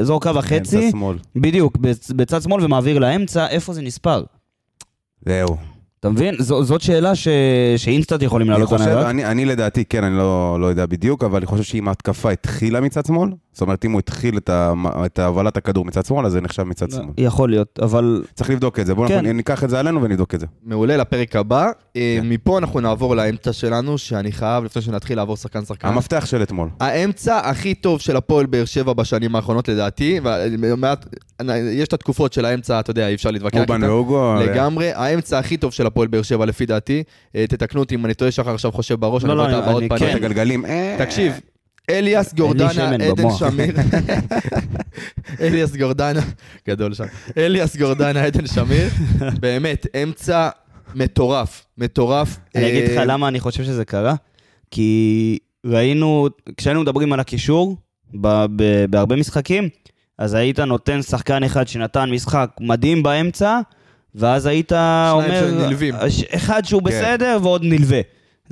אזור קו החצי. בדיוק, בצ- בצד שמאל ומעביר לאמצע, איפה זה נספר? זהו. אתה מבין? זו, זאת שאלה ש... שאינסטנט יכולים לעלות עליה. אני, אני לדעתי, כן, אני לא, לא יודע בדיוק, אבל אני חושב שאם ההתקפה התחילה מצד שמאל, זאת אומרת, אם הוא התחיל את, ה, את הובלת הכדור מצד שמאל, אז זה נחשב מצד שמאל. יכול להיות, אבל צריך לבדוק את זה. בואו כן. כן. ניקח את זה עלינו ונבדוק את זה. מעולה לפרק הבא. אה, כן. מפה אנחנו נעבור לאמצע שלנו, שאני חייב, לפני שנתחיל לעבור שחקן-שחקן. המפתח של אתמול. האמצע הכי טוב של הפועל באר שבע בשנים האחרונות לדעתי, ומעט, יש את התקופות של האמצע, אתה יודע, אי אפשר להתווכח אובן איתם. ואוגו. לגמרי, האמצע הכי טוב של הפועל באר שבע לפי דעתי, אה, תתקנו אותי אם אני טועה, שחר עכשיו חושב בראש, לא, אני לא, רואה את אני- הבעות אני- פנים. את כן. הגלגלים. אה, תקשיב, אליאס גורדנה, עדן. שמיר, אליאס גורדנה, גדול שם, אליאס גורדנה, עדן שמיר, באמת, אמצע מטורף, מטורף. אני אגיד לך אה, למה אני חושב שזה קרה. כי ראינו, כשהיינו מדברים על הקישור, בהרבה משחקים, אז היית נותן שחקן אחד שנתן משחק מדהים באמצע, ואז היית אומר... שנלווים. ש- אחד שהוא כן. בסדר ועוד נלווה.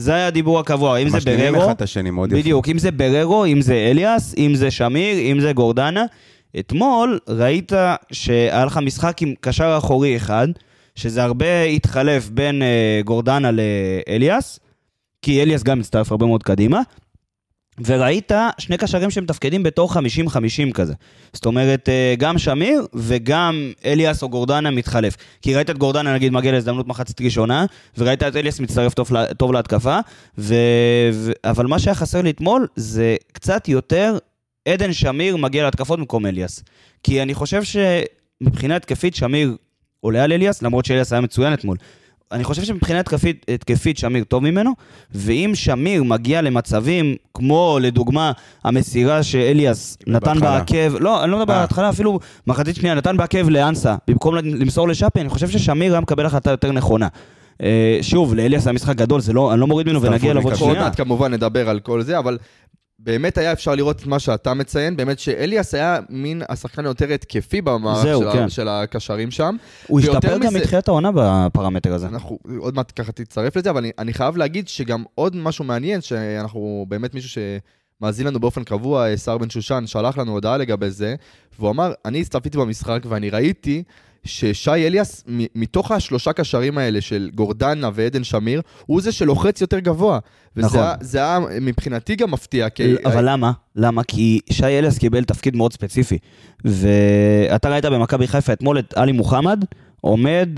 זה היה הדיבור הקבוע, אם זה משלימים בררו, אחד את השני מאוד יפה. בדיוק, אם זה בררו, אם זה אליאס, אם זה שמיר, אם זה גורדנה. אתמול ראית שהיה לך משחק עם קשר אחורי אחד, שזה הרבה התחלף בין אה, גורדנה לאליאס, כי אליאס גם מצטרף הרבה מאוד קדימה, וראית שני קשרים שמתפקדים בתור 50-50 כזה. זאת אומרת, אה, גם שמיר וגם אליאס או גורדנה מתחלף. כי ראית את גורדנה, נגיד, מגיע להזדמנות מחצית ראשונה, וראית את אליאס מצטרף טוב, טוב להתקפה. ו... אבל מה שהיה חסר לי אתמול זה קצת יותר עדן שמיר מגיע להתקפות במקום אליאס. כי אני חושב שמבחינה התקפית שמיר עולה על אליאס, למרות שאליאס היה מצוין אתמול. אני חושב שמבחינה התקפית, התקפית שמיר טוב ממנו, ואם שמיר מגיע למצבים כמו לדוגמה המסירה שאליאס נתן בהתחלה. בעקב, לא, אני לא מדבר על אה. ההתחלה, אפילו מחצית שנייה, נתן בעקב לאנסה, במקום למסור לשאפי, אני חושב ששמיר היה מקבל החלטה יותר נכונה. אה, שוב, לאליאס היה משחק גדול, זה לא, אני לא מוריד ממנו ונגיע עוד מקשר. עוד שנייה. מעט כמובן נדבר על כל זה, אבל באמת היה אפשר לראות את מה שאתה מציין, באמת שאליאס היה מין השחקן היותר התקפי במערך זהו, של, כן. של הקשרים שם. הוא השתפר גם מזה- מתחילת העונה בפרמטר הזה. אנחנו עוד מעט ככה תצטרף לזה, אבל אני, אני חייב להגיד שגם עוד משהו מעניין, שאנחנו באמת מישהו שמאזין לנו באופן קבוע, אה, שר בן שושן, שלח לנו הודעה לגבי זה, והוא אמר, אני הצטרפיתי במשחק ואני ראיתי ששי אליאס, מתוך השלושה קשרים האלה של גורדנה ועדן שמיר, הוא זה שלוחץ יותר גבוה. וזה נכון. היה, זה היה מבחינתי גם מפתיע, כי... אבל למה? למה? כי שי אליאס קיבל תפקיד מאוד ספציפי. ואתה ראית במכבי חיפה אתמול את עלי מוחמד עומד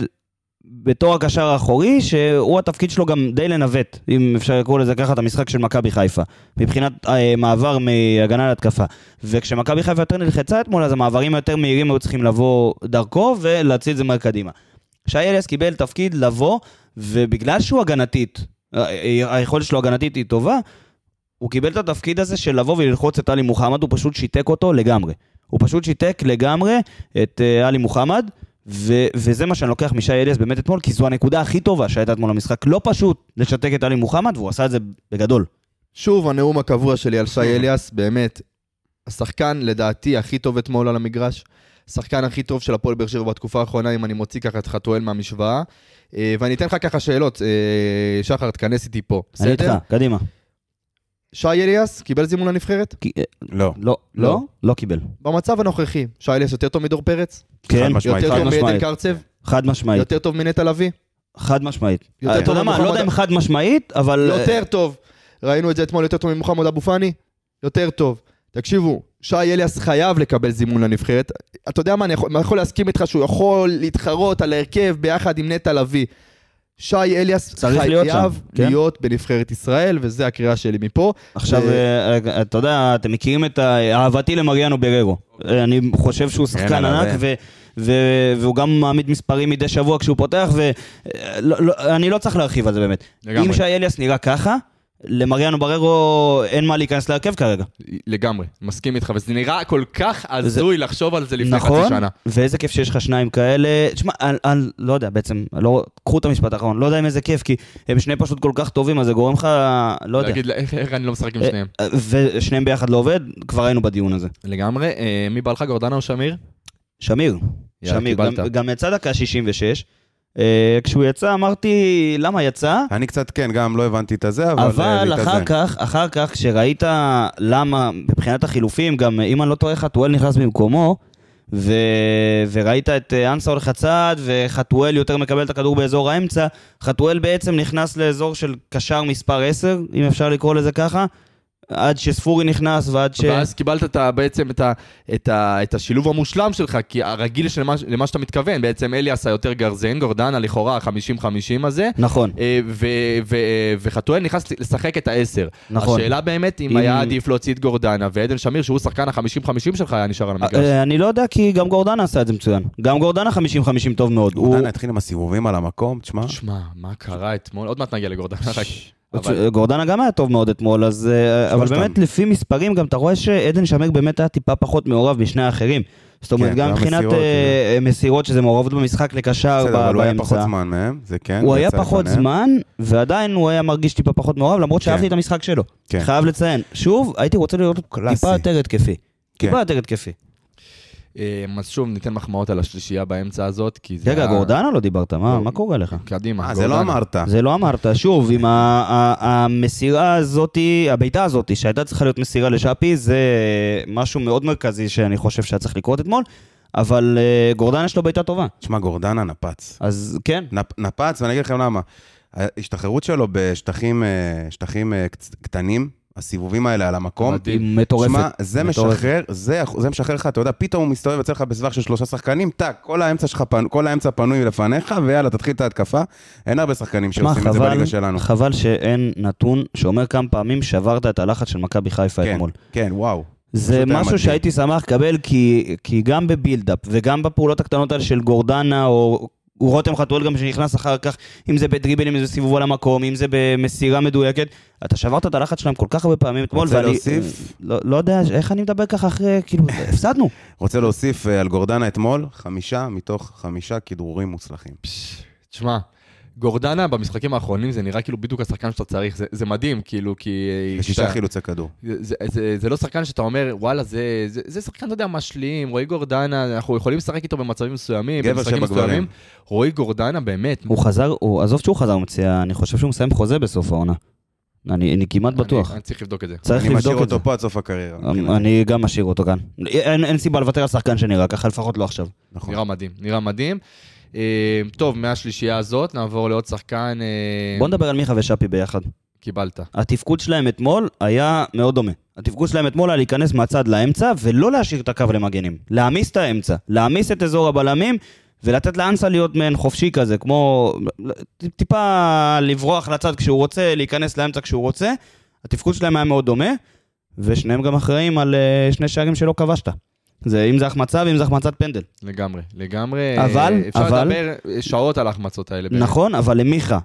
בתור הקשר האחורי, שהוא התפקיד שלו גם די לנווט, אם אפשר לקרוא לזה ככה, את המשחק של מכבי חיפה. מבחינת אה, מעבר מהגנה להתקפה. וכשמכבי חיפה יותר נלחצה אתמול, אז המעברים היותר מהירים היו צריכים לבוא דרכו ולהציל את זה מהר קדימה. שי אליאס קיבל תפקיד לבוא, ובגלל שהוא הגנתית, אה, אה, היכולת שלו הגנתית היא טובה, הוא קיבל את התפקיד הזה של לבוא וללחוץ את עלי מוחמד, הוא פשוט שיתק אותו לגמרי. הוא פשוט שיתק לגמרי את אה, עלי מוחמד, ו- וזה מה שאני לוקח משי אליאס באמת אתמול, כי זו הנקודה הכי טובה שהייתה אתמול במשחק. לא פשוט לשתק את עלי מוחמד, והוא עשה את זה בגדול. שוב, הנאום הקבוע שלי על שי אליאס, באמת, השחקן לדעתי הכי טוב אתמול על המגרש. השחקן הכי טוב של הפועל באר שבע בתקופה האחרונה, אם אני מוציא ככה את חתואל מהמשוואה. אה, ואני אתן לך ככה שאלות, אה, שחר, תכנס איתי פה, אני איתך, בסדר? קדימה. שי אליאס קיבל זימון לנבחרת? כי- אה, לא. לא, לא, לא קיבל. במצב הנוכחי, שי אליאס יותר טוב מדור פרץ? כן, משמעית. יותר טוב מעדן. קרצב? חד משמעית. יותר טוב מנטע לביא? חד משמעית. יותר אתה טוב יודע מה, ממוחמד- לא יודע אם חד משמעית, אבל... אה, יותר טוב. ראינו את זה אתמול, יותר טוב ממוחמד אבו פאני? יותר טוב. תקשיבו, שי אליאס חייב לקבל זימון לנבחרת. אתה יודע מה, אני יכול, אני יכול להסכים איתך שהוא יכול להתחרות על ההרכב ביחד עם נטע לביא. שי אליאס צריך להיות שם, חייב כן. להיות בנבחרת ישראל, וזו הקריאה שלי מפה. עכשיו, אה, אה, אתה יודע, אתם מכירים את אהבתי למריאנו בררו. אה, אני חושב שהוא שחקן ענק. ו- ו- והוא גם מעמיד מספרים מדי שבוע כשהוא פותח, ואני לא צריך להרחיב על זה באמת. לגמרי. אם שי אליאס נראה ככה, למריאנו בררו אין מה להיכנס להרכב כרגע. לגמרי, מסכים איתך, וזה נראה כל כך הזוי לחשוב על זה לפני חצי נכון? שנה. ואיזה כיף שיש לך שניים כאלה. תשמע, אני, אני לא יודע, בעצם, לא, קחו את המשפט האחרון, לא יודע אם איזה כיף, כי הם שני פשוט כל כך טובים, אז זה גורם לך, לא יודע. להגיד, איך איך אני לא משחק עם שניהם? אה, ושניהם ביחד לא עובד, כבר היינו בדיון הזה. לגמרי. אה, מי בא לך, גורדנה או שמיר? שמיר. שמיר. גם, גם יצא דקה 66. אה, כשהוא יצא אמרתי, למה יצא? אני קצת, כן, גם לא הבנתי את הזה, אבל... אה, אבל. אחר כך, אחר כך, כשראית למה, מבחינת החילופים, גם אם אני לא טועה, חתואל נכנס במקומו, ו... וראית את אה, אנסה הולך הצעד, וחתואל יותר מקבל את הכדור באזור האמצע, חתואל בעצם נכנס לאזור של קשר מספר 10, אם אפשר לקרוא לזה ככה, עד שספורי נכנס ועד ש... ואז קיבלת את ה, בעצם את, ה, את, ה, את השילוב המושלם שלך, כי הרגיל של מה, למה שאתה מתכוון, בעצם אליאס היותר גרזן, גורדנה לכאורה ה-50-50 הזה, נכון, אה, וחתואל נכנס לשחק את העשר. נכון. השאלה באמת אם אם- היה עדיף להוציא את גורדנה, ועדן שמיר, שהוא שחקן ה-50-50 שלך, היה נשאר על המגרש. אה, אני לא יודע, כי גם גורדנה עשה את זה מצוין. גם גורדנה 50-50 טוב מאוד. הוא- דנה התחיל עם הסיבובים על המקום, תשמע. שמע, מה קרה אתמול? עוד מעט נגיע לגורדנה. אבל- גורדנה גם היה טוב מאוד אתמול, אז... אה, אבל שלושתם. באמת, לפי מספרים, גם אתה רואה שעדן שמיר באמת היה טיפה פחות מעורב משני האחרים. זאת אומרת, כן, גם מבחינת מסירות, אה, מסירות, שזה מעורבות במשחק לקשר בסדר, אבל הוא היה פחות. זמן מהם, זה כן. הוא היה פחות לפניהם. זמן, ועדיין הוא היה מרגיש טיפה פחות מעורב, למרות שאהבתי את המשחק שלו. כן. חייב לציין. שוב, הייתי רוצה לראות. טיפה יותר התקפי. כן. טיפה יותר התקפי. אה, אז שוב, ניתן מחמאות על השלישייה באמצע הזאת, כי זה... רגע, היה- גורדנה לא דיברת, מה מה קורה לך? קדימה, אה, זה לא גורדנה. אמרת. זה לא אמרת, שוב, עם ה- ה- המסירה הזאתי, הבעיטה הזאתי, שהייתה צריכה להיות מסירה לשאפי, זה משהו מאוד מרכזי שאני חושב שהיה צריך לקרות אתמול, אבל אה, גורדנה יש לו בעיטה טובה. תשמע, גורדנה נפץ. אז כן, נפ- נפץ, ואני אגיד לכם למה. ההשתחררות שלו בשטחים אה, שטחים קטנים, הסיבובים האלה על המקום, מטורפת. שמע, זה מטורפת. משחרר, זה, זה משחרר לך, אתה יודע, פתאום הוא מסתובב יוצא לך בסבך של שלושה שחקנים, טאק, כל האמצע שלך, כל האמצע פנוי לפניך, ויאללה, תתחיל את ההתקפה. אין הרבה שחקנים שעושים את זה בליגה שלנו. חבל שאין נתון שאומר כמה פעמים שברת את הלחץ של מכבי חיפה כן, אתמול. כן, וואו. זה משהו מדהים. שהייתי שמח לקבל, כי, כי גם בבילדאפ וגם בפעולות הקטנות האלה של גורדנה, או רותם חתואל גם שנכנס אחר כך, אם זה בדריבל, אם זה סיבוב על המקום, אם זה במסירה מדויקת, אתה שברת את הלחץ שלהם כל כך הרבה פעמים אתמול, רוצה ואני להוסיף? לא, לא יודע איך אני מדבר ככה אחרי, כאילו, הפסדנו. רוצה להוסיף אה, על גורדנה אתמול, חמישה מתוך חמישה כדרורים מוצלחים. תשמע, גורדנה במשחקים האחרונים זה נראה כאילו בדיוק השחקן שאתה צריך, זה, זה מדהים, כאילו, כי... כשאתה- חילוצי כדור. זה, זה, זה, זה לא שחקן שאתה אומר, וואלה, זה, זה, זה שחקן, אתה יודע, משלים, רועי גורדנה, אנחנו יכולים לשחק איתו במצבים מסוימים, גבר במשחקים. מסוימים. רועי גורדנה, באמת, הוא חזר, הוא, עזוב שהוא חזר מציע, אני חושב שהוא מסיים חוזה בסוף העונה. אני, אני כמעט בטוח. אני, אני צריך לבדוק את זה. צריך אני משאיר לבדוק את זה. אותו פה עד סוף הקריירה. מבחינתי. אני גם משאיר אותו כאן. אין, אין סיבה לוותר על שחקן שנראה ככה, לפחות לא עכשיו. נכון. נראה מדהים, נראה מדהים. אה, טוב, מהשלישייה הזאת, נעבור לעוד שחקן. אה, בוא נדבר על מיכה ושאפי ביחד. קיבלת. התפקוד שלהם אתמול היה מאוד דומה. התפקוד שלהם אתמול היה להיכנס מהצד לאמצע ולא להשאיר את הקו למגנים. להעמיס את האמצע, להעמיס את אזור הבלמים ולתת לאנסה להיות מעין חופשי כזה, כמו טיפה לברוח לצד כשהוא רוצה, להיכנס לאמצע כשהוא רוצה. התפקוד שלהם היה מאוד דומה, ושניהם גם אחראים על אה, שני שערים שלא כבשת. זה, אם זה החמצה ואם זה החמצת פנדל. לגמרי, לגמרי. אבל- אה, אפשר אבל- לדבר שעות על ההחמצות האלה. באמת. נכון, אבל למיכה.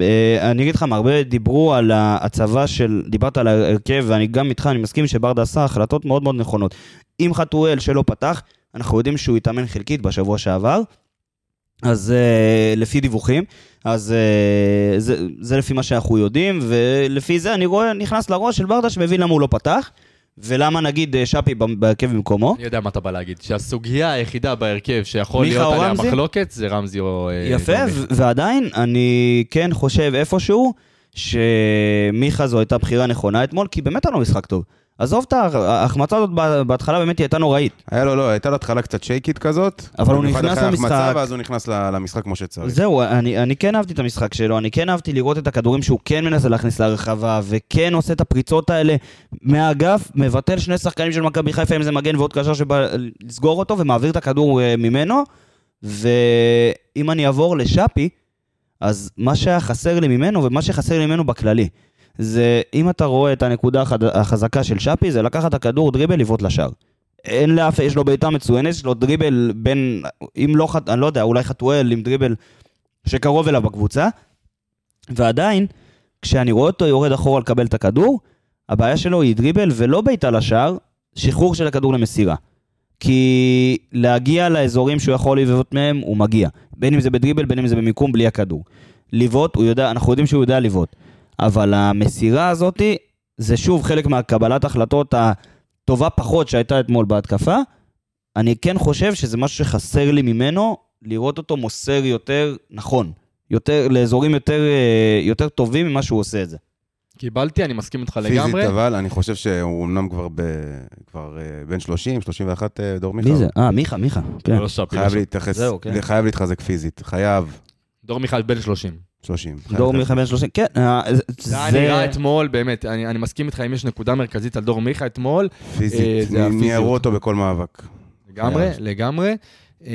אה, אני אגיד לך, הרבה דיברו על ההצבה של, דיברת על ההרכב, ואני גם איתך, אני מסכים שברדה עשה החלטות מאוד מאוד נכונות. אם חתואל שלא פתח, אנחנו יודעים שהוא התאמן חלקית בשבוע שעבר, אז uh, לפי דיווחים, אז uh, זה, זה לפי מה שאנחנו יודעים, ולפי זה אני רואה, נכנס לראש של ברדה שמבין למה הוא לא פתח, ולמה נגיד אה, שפי בהרכב במקומו. אני יודע מה אתה בא להגיד, שהסוגיה היחידה בהרכב שיכול להיות עליה רמזי? מחלוקת זה רמזי או... אה, יפה, ועדיין, אני כן חושב איפשהו שמיכה זו הייתה בחירה נכונה אתמול, כי באמת היה לו משחק טוב. עזוב את ההחמצה הזאת בה- בהתחלה באמת היא הייתה נוראית. היה לו, לא, הייתה לו התחלה קצת שייקית כזאת. אבל הוא נכנס למשחק. ואז הוא נכנס למשחק כמו שצריך. זהו, אני, אני כן אהבתי את המשחק שלו, אני כן אהבתי לראות את הכדורים שהוא כן מנסה להכניס לרחבה, וכן עושה את הפריצות האלה מהאגף, מבטל שני שחקנים של מכבי חיפה, אם זה מגן ועוד קשר שבא לסגור אותו, ומעביר את הכדור אה, ממנו. ואם אני אעבור לשאפי, אז מה שהיה חסר לי ממנו, ומה שחסר לי ממנו בכללי, זה אם אתה רואה את הנקודה החזקה של שפי, זה לקחת את הכדור, דריבל, לבעוט לשער. אין לאף, יש לו בעיטה מצוינת, יש לו דריבל בין, אם לא, אני לא יודע, אולי חתואל עם דריבל שקרוב אליו בקבוצה, ועדיין, כשאני רואה אותו יורד אחורה לקבל את הכדור, הבעיה שלו היא דריבל ולא בעיטה לשער, שחרור של הכדור למסירה. כי להגיע לאזורים שהוא יכול לבעוט מהם, הוא מגיע. בין אם זה בדריבל, בין אם זה במיקום, בלי הכדור. לבעוט, אנחנו יודעים שהוא יודע לבעוט. אבל המסירה הזאתי, זה שוב חלק מהקבלת החלטות הטובה פחות שהייתה אתמול בהתקפה. אני כן חושב שזה משהו שחסר לי ממנו, לראות אותו מוסר יותר נכון. יותר, לאזורים יותר, אה, יותר טובים ממה שהוא עושה את זה. קיבלתי, אני מסכים איתך פיזית, לגמרי. אבל אני חושב שהוא אמנם כבר ב... כבר אה, בן 30, 31 אה, דור מיכה. מי זה? אה, מיכה, מיכה. כן. לא שפי, לא חייב שפי. להתייחס, זהו, כן. חייב להתחזק פיזית, חייב. דור מיכל בן 30. 30. חייב דור. מיכה בן 30, כן. אה, זה- זה היה נראה אתמול, באמת, אני, אני מסכים איתך, אם יש נקודה מרכזית על דור מיכה אתמול, אה, פיזית. ניערו אותו בכל מאבק. לגמרי, היה. לגמרי. אה,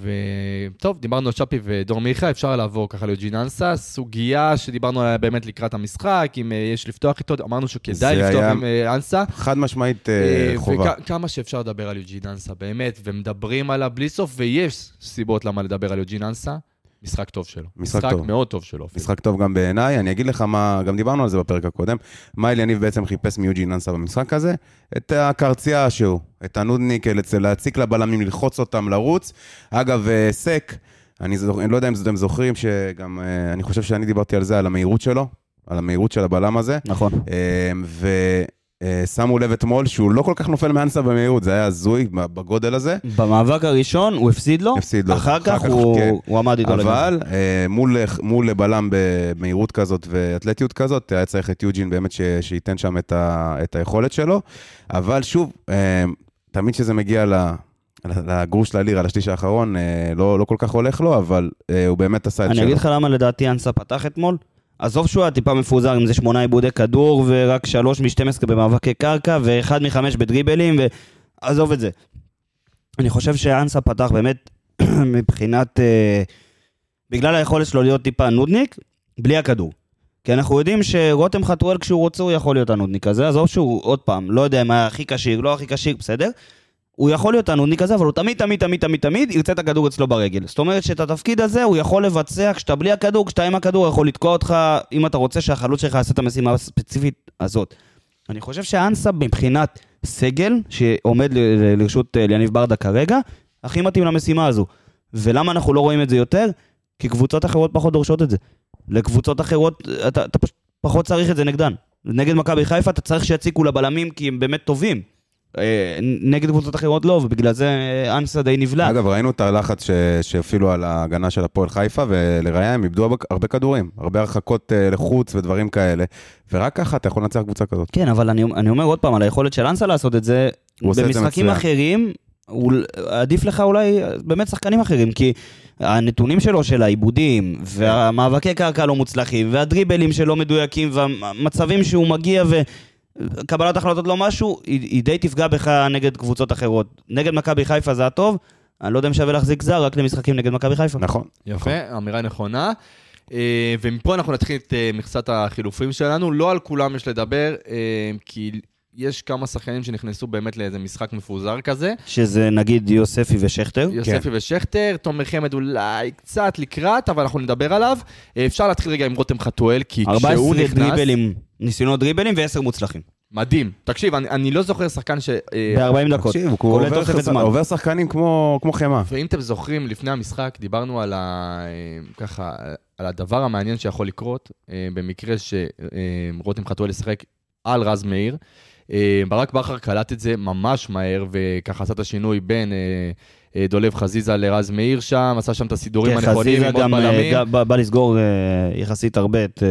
וטוב, דיברנו על שפי ודור מיכה, אפשר לעבור ככה ליוג'ין אנסה. סוגיה שדיברנו עליה באמת לקראת המשחק, אם אה, יש לפתוח איתו, אמרנו שכדאי לפתוח היה- עם אה, אנסה. חד משמעית אה, חובה. וכמה שאפשר לדבר על יוג'ין אנסה, באמת, ומדברים עליו בלי סוף, ויש סיבות למה לדבר על יוג'ין אנסה. משחק טוב שלו. משחק טוב. מאוד טוב שלו. אפילו. משחק טוב גם בעיניי, אני אגיד לך מה, גם דיברנו על זה בפרק הקודם, מה אליניב בעצם חיפש מיוג'י ננסה במשחק הזה? את הקרצייה שהוא, את הנודניק, להציק לבלמים, ללחוץ אותם, לרוץ. אגב, אה, סק, אני, זוכ... אני לא יודע אם אתם זוכרים, שגם, אה, אני חושב שאני דיברתי על זה, על המהירות שלו, על המהירות של הבלם הזה. נכון. אה, אה, שמו לב אתמול שהוא לא כל כך נופל מאנסה במהירות, זה היה הזוי בגודל הזה. במאבק הראשון הוא הפסיד לו, הפסיד לו. אחר אחר כך, הוא כן. הוא עמד איתו לגמרי. אבל אה, מול, מול בלם במהירות כזאת ואתלטיות כזאת, היה צריך את יוג'ין באמת ש, שייתן שם את, ה, את היכולת שלו. אבל שוב, אה, תמיד כשזה מגיע ל... לגרוש ללירה, לשליש האחרון, אה, לא, לא כל כך הולך לו, אבל אה, הוא באמת עשה את אני שלו. אגיד לך למה לדעתי אנסה פתח אתמול. עזוב שהוא היה טיפה מפוזר עם זה שמונה עיבודי כדור ורק שלוש מ-12 במאבקי קרקע ואחד מחמש בדריבלים ועזוב את זה. אני חושב שאנסה פתח באמת מבחינת... אה, בגלל היכולת שלו להיות טיפה נודניק, בלי הכדור. כי אנחנו יודעים שרותם חתואל כשהוא רוצה הוא יכול להיות הנודניק הזה, עזוב שהוא עוד פעם, לא יודע אם היה הכי כשיר, לא הכי כשיר, בסדר? הוא יכול להיות הנודניק הזה, אבל הוא תמיד, תמיד, תמיד, תמיד, תמיד ירצה את הכדור אצלו ברגל. זאת אומרת שאת התפקיד הזה הוא יכול לבצע כשאתה בלי הכדור, כשאתה עם הכדור, יכול לתקוע אותך, אם אתה רוצה שהחלוץ שלך יעשה את המשימה הספציפית הזאת. אני חושב שאנסה מבחינת סגל, שעומד לרשות אה, ליניב ברדה כרגע, הכי מתאים למשימה הזו. ולמה אנחנו לא רואים את זה יותר? כי קבוצות אחרות פחות דורשות את זה. לקבוצות אחרות, אתה, אתה פחות צריך את זה נגדן. נגד מכבי חיפה אתה צריך שיציקו לבלמים כי הם באמת טובים. אה, נגד קבוצות אחרות לא, ובגלל זה אה, אנסה די נבלע. אגב, ראינו את הלחץ ש- שהפעילו על ההגנה של הפועל חיפה, ולראיה הם איבדו הרבה- כדורים, הרבה הרחקות אה, לחוץ ודברים כאלה, ורק ככה אתה יכול לנצח קבוצה כזאת. כן, אבל אני, אני אומר עוד פעם, על היכולת של אנסה לעשות את זה, זה במשחקים מצוין. אחרים, הוא, עדיף לך אולי באמת שחקנים אחרים, כי הנתונים שלו של העיבודים, והמאבקי קרקע לא מוצלחים, והדריבלים שלא מדויקים, והמצבים שהוא מגיע וקבלת החלטות לא משהו, היא, היא די תפגע בך נגד קבוצות אחרות. נגד מכבי חיפה זה היה טוב, אני לא יודע אם שווה להחזיק זר רק למשחקים נגד מכבי חיפה. נכון. יפה, אמירה נכונה. אה, ומפה אנחנו נתחיל את אה, מכסת החילופים שלנו. לא על כולם יש לדבר, אה, כי יש כמה שחקנים שנכנסו באמת לאיזה משחק מפוזר כזה. שזה נגיד יוספי ושכטר. יוספי ושכטר, תומר חמד אולי קצת לקראת, אבל אנחנו נדבר עליו. אה, אפשר להתחיל רגע עם רותם חתואל, כי כשהוא 14 נכנס... דריבלים, ניסיונות דריבלים ו-10 מוצלחים. מדהים. תקשיב, אני, אני לא זוכר שחקן ש... אה, ב-40 דקות. תקשיב, הוא עובר שח- זמן. עובר שחקנים כמו כמו חמאה. ואם אתם זוכרים, לפני המשחק דיברנו על, ה... אה, ככה, על הדבר המעניין שיכול לקרות, במקרה שרותם חתואל ישחק על רז מאיר. אה, ברק בכר קלט את זה ממש מהר, וככה עשה את השינוי בין אה, אה, דולב חזיזה לרז מאיר שם, עשה שם את הסידורים כן, הנכונים חזיזה עם עוד בלמים. גם בא לסגור יחסית הרבה את,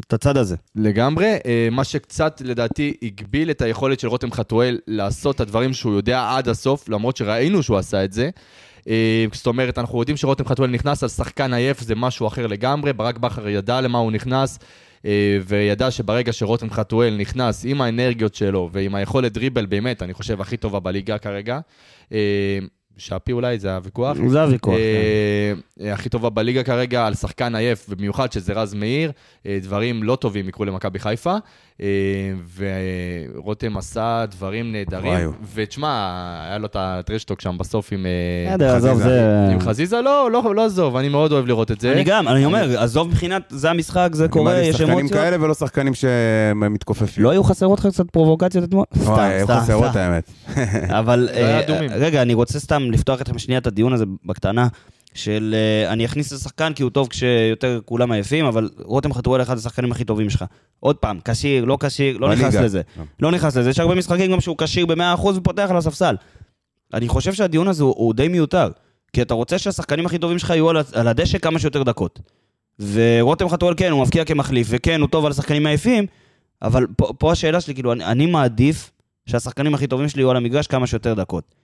את הצד הזה. לגמרי, מה שקצת לדעתי הגביל את היכולת של רותם חתואל לעשות את הדברים שהוא יודע עד הסוף, למרות שראינו שהוא עשה את זה. זאת אומרת, אנחנו יודעים שרותם חתואל נכנס על שחקן עייף, זה משהו אחר לגמרי, ברק בכר ידע למה הוא נכנס, וידע שברגע שרותם חתואל נכנס עם האנרגיות שלו ועם היכולת דריבל, באמת, אני חושב, הכי טובה בליגה כרגע. אה, שפי אולי, זה הוויכוח. זה הוויכוח. כן. אה, הכי טובה בליגה כרגע על שחקן עייף, ובמיוחד שזה רז מאיר, אה, דברים לא טובים יקרו למכבי חיפה, אה, ורותם עשה דברים. נהדרים, ותשמע, היה לו את הטרשטוק שם בסוף עם... אה, חזיזה. זה... עם חזיזה, לא, לא, לא עזוב, אני מאוד אוהב לראות את זה. אני גם, אני אומר, עזוב מבחינת, זה המשחק, זה קורה, יש שחקנים אמוציות. כאלה ולא שחקנים שמתכופפים. לא היו חסרות לך קצת פרובוקציות אתמול? וואי, היו חסרות האמת. אבל לא אה. רגע, אני רוצה סתם לפתוח איתכם שנייה את הדיון הזה בקטנה, של אה, אני אכניס את השחקן כי הוא טוב כשיותר כולם עייפים, אבל רותם חתואל אחד השחקנים הכי טובים שלך. עוד פעם, כשיר, לא כשיר, לא נכנס. לזה. לא נכנס לזה, יש הרבה משחקים גם שהוא כשיר ב-100% ופותח על הספסל. אני חושב שהדיון הזה הוא, הוא די מיותר, כי אתה רוצה שהשחקנים הכי טובים שלך יהיו על, על הדשא כמה שיותר דקות. ורותם חתואל כן, הוא מבקיע כמחליף, וכן, הוא טוב על השחקנים העייפים, אבל פה, פה השאלה שלי, כאילו, אני, אני מעדיף שהשחקנים הכי טובים שלי יהיו על המגרש כמה שיותר דקות.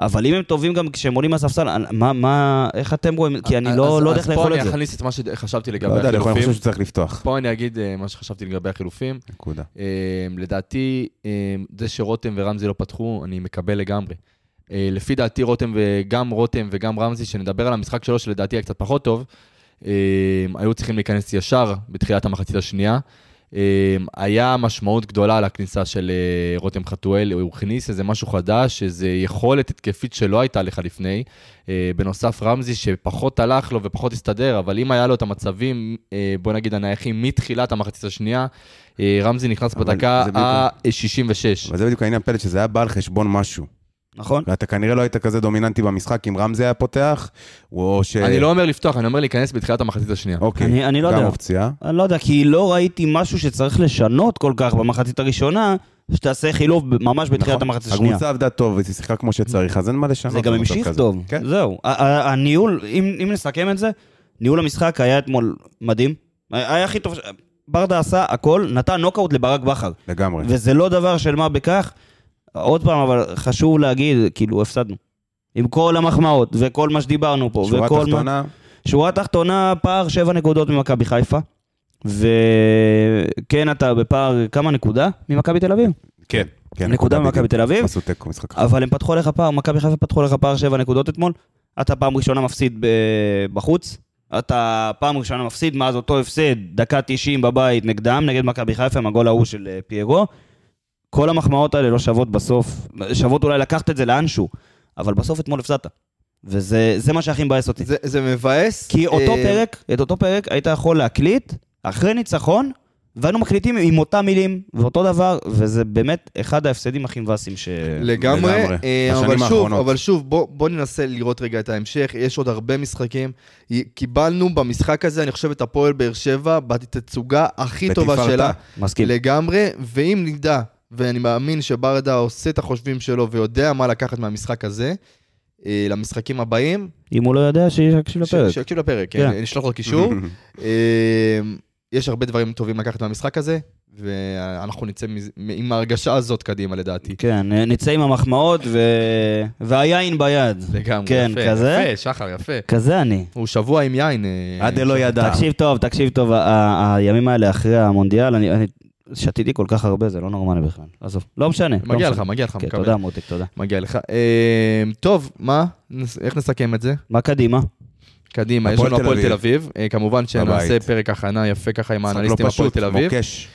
אבל אם הם טובים גם כשהם עולים מהספסל, אני- מה, מה, איך אתם רואים? כי אני לא, אז- לא יודע אז איך לאכול פה את אני זה. אכניס את מה שחשבתי לא לגבי יודע, אני החילופים. חושב שצריך לפתוח. פה אני אגיד אה, מה שחשבתי לגבי החילופים. נקודה. אה, לדעתי, אה, זה שרותם ורמזי לא פתחו, אני מקבל לגמרי. לפי דעתי רותם וגם רותם וגם רמזי, שנדבר על המשחק שלו, שלדעתי היה קצת פחות טוב, היו צריכים להיכנס ישר בתחילת המחצית השנייה. אה, היה משמעות גדולה לכניסה של אה, רותם חתואל, הוא הכניס איזה משהו חדש, איזו יכולת התקפית שלא הייתה לך לפני. אה, בנוסף רמזי שפחות הלך לו ופחות הסתדר, אבל אם היה לו את המצבים, אה, בוא נגיד הנייחים מתחילת המחצית השנייה, רמזי נכנס בדקה זה בדיוק- ה-66. אבל זה בדיוק העניין, פלד, שזה היה בא על חשבון משהו. נכון? ואתה כנראה לא היית כזה דומיננטי במשחק אם רמזי היה פותח, או ש... אני לא אומר לפתוח, אני אומר להיכנס בתחילת המחצית השנייה. אוקיי, אני- אני לא גם יודע. אופציה. אני לא יודע, כי לא ראיתי משהו שצריך לשנות כל כך במחצית הראשונה, שתעשה חילוב ב- ממש בתחילת נכון. המחצית השנייה. הקבוצה עבדה טוב, והיא שיחקה כמו שצריך, אז אין מה לשנות. זה גם המשיך. טוב, כן. זהו. הניהול, אם אם נסכם את זה, ניהול המשחק היה אתמול מדהים. היה הכי טוב, ברדה עשה הכל, נתן נוקאוט לברק בכר. לגמרי. וזה לא דבר של מה בכך. עוד פעם, אבל חשוב להגיד, כאילו, הפסדנו. עם כל המחמאות, וכל מה שדיברנו פה, שורה וכל מה... תחתונה, שורה תחתונה, פער שבע נקודות ממכבי חיפה. וכן, אתה בפער כמה נקודה ממכבי תל אביב? כן. כן, נקודה ממכבי. תל אביב. עשו תיקו משחק. אבל הם פתחו לך פער, מכבי חיפה פתחו לך פער שבע נקודות אתמול. אתה פעם ראשונה מפסיד ב- בחוץ. אתה פעם ראשונה מפסיד מאז אותו הפסד, דקה 90 בבית נגדם, נגד מכבי חיפה עם הגול ההוא של אה, פיירו. כל המחמאות האלה לא שוות בסוף, שוות אולי לקחת את זה לאנשהו, אבל בסוף אתמול הפסדת. וזה זה מה שהכי מבאס אותי. זה, זה מבאס. כי אותו אה, פרק, את אותו פרק היית יכול להקליט אחרי ניצחון, והיינו מקליטים עם אותם מילים ואותו דבר, וזה באמת אחד ההפסדים הכי מבאסים ש... לגמרי, לגמרי. אה, אבל שוב, האחרונות. אבל שוב, בוא, בוא ננסה לראות רגע את ההמשך, יש עוד הרבה משחקים. קיבלנו במשחק הזה, אני חושב, את הפועל באר שבע, בתצוגה הכי טובה. שלה. מסכים. לגמרי, ואם נדע, ואני מאמין שברדה עושה את החושבים שלו ויודע מה לקחת מהמשחק הזה, אה, למשחקים הבאים, אם הוא לא יודע, שיקשיב לפרק. שיקשיב לפרק, כן. כן, נשלח לו קישור. אה, יש הרבה דברים טובים לקחת מהמשחק הזה, ואנחנו נצא עם ההרגשה הזאת קדימה לדעתי. כן, נצא עם המחמאות ו... והיין ביד. לגמרי, כן, יפה, כזה? יפה, שחר, יפה. כזה אני. הוא שבוע עם יין. אה, עד דלא ידע. תקשיב טוב, תקשיב טוב, ה- ה- הימים האלה אחרי המונדיאל, אני אני שתיתי כל כך הרבה, זה לא נורמלי בכלל. עזוב, לא משנה. לא מגיע לך, משנה. מגיע לך, כן, מקבל. תודה מותק, תודה. מגיע לך. אה, טוב, מה? איך נסכם את זה? מה קדימה? קדימה, יש לנו תל הפועל אביב. תל אביב. אה, כמובן שנעשה. פרק הכנה יפה ככה עם לא האנליסטים הפועל תל אביב. מוקש.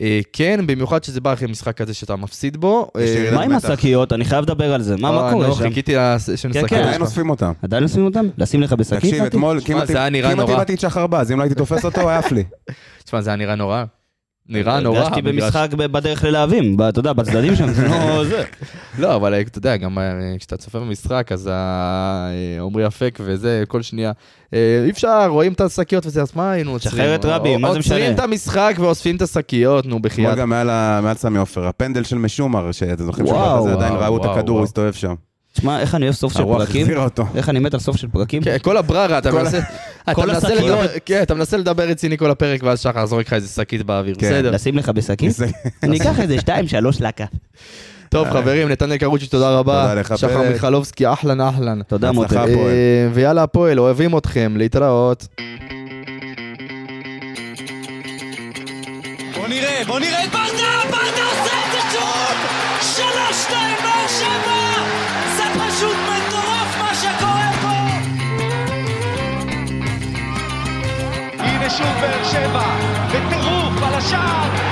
אה, כן, במיוחד שזה בא אחרי משחק כזה שאתה מפסיד בו. אה, מה עם. השקיות? אני חייב לדבר על זה. מה מה קורה נו, שם? חיכיתי לס- שנסכם. כן, עדיין. אוספים אותם. עדיין לשים אותם? לשים לך בשקית? תקשיב? אתמול כמעט. איבדתי את שחר בז, אם לא הייתי תופס אותו, היה לי. תשמע, זה היה נראה נורא. נראה נורא. הרגשתי. במשחק בדרך ללהבים, אתה יודע, בצדדים שם, זה לא זה. לא, אבל אה, אתה יודע, גם אה, כשאתה צופה במשחק, אז אה, עמרי אפק וזה, כל שנייה. אי אפשר, רואים את השקיות וזה, אז מה היינו עוצרים? שחרר את רבי, מה זה עוצרים משנה? את המשחק ואוספים את השקיות, נו, בחייאת. גם מעל סמי עופר, הפנדל של משומר, שאתם זוכרים וואו, כזה, עדיין ראו את הכדור. הוא הסתובב שם. תשמע, איך אני אוהב סוף של הרוח פרקים. החזירה אותו. איך אני מת על סוף של פרקים. כן, כל הבררה, אתה מנסה... אתה כל מנסה השקיות. לדבר- כן, אתה מנסה לדבר רציני כל הפרק, ואז שחר זורק לך איזה שקית באוויר, כן. בסדר. לשים לך בשקית? אני אקח איזה שתיים, שלוש לקה. טוב, חברים, נתנאל קרוצ'י, תודה רבה. תודה לך, שחר פלד. מיכלובסקי, אהלן אהלן. תודה. אה, ויאללה, הפועל, אוהבים אתכם, להתראות. בוא נראה, בוא נראה את ברדה, ברדה עושה את זה שוב! שלוש, שתיים, הנה שוב באר שבע, בטירוף על השער,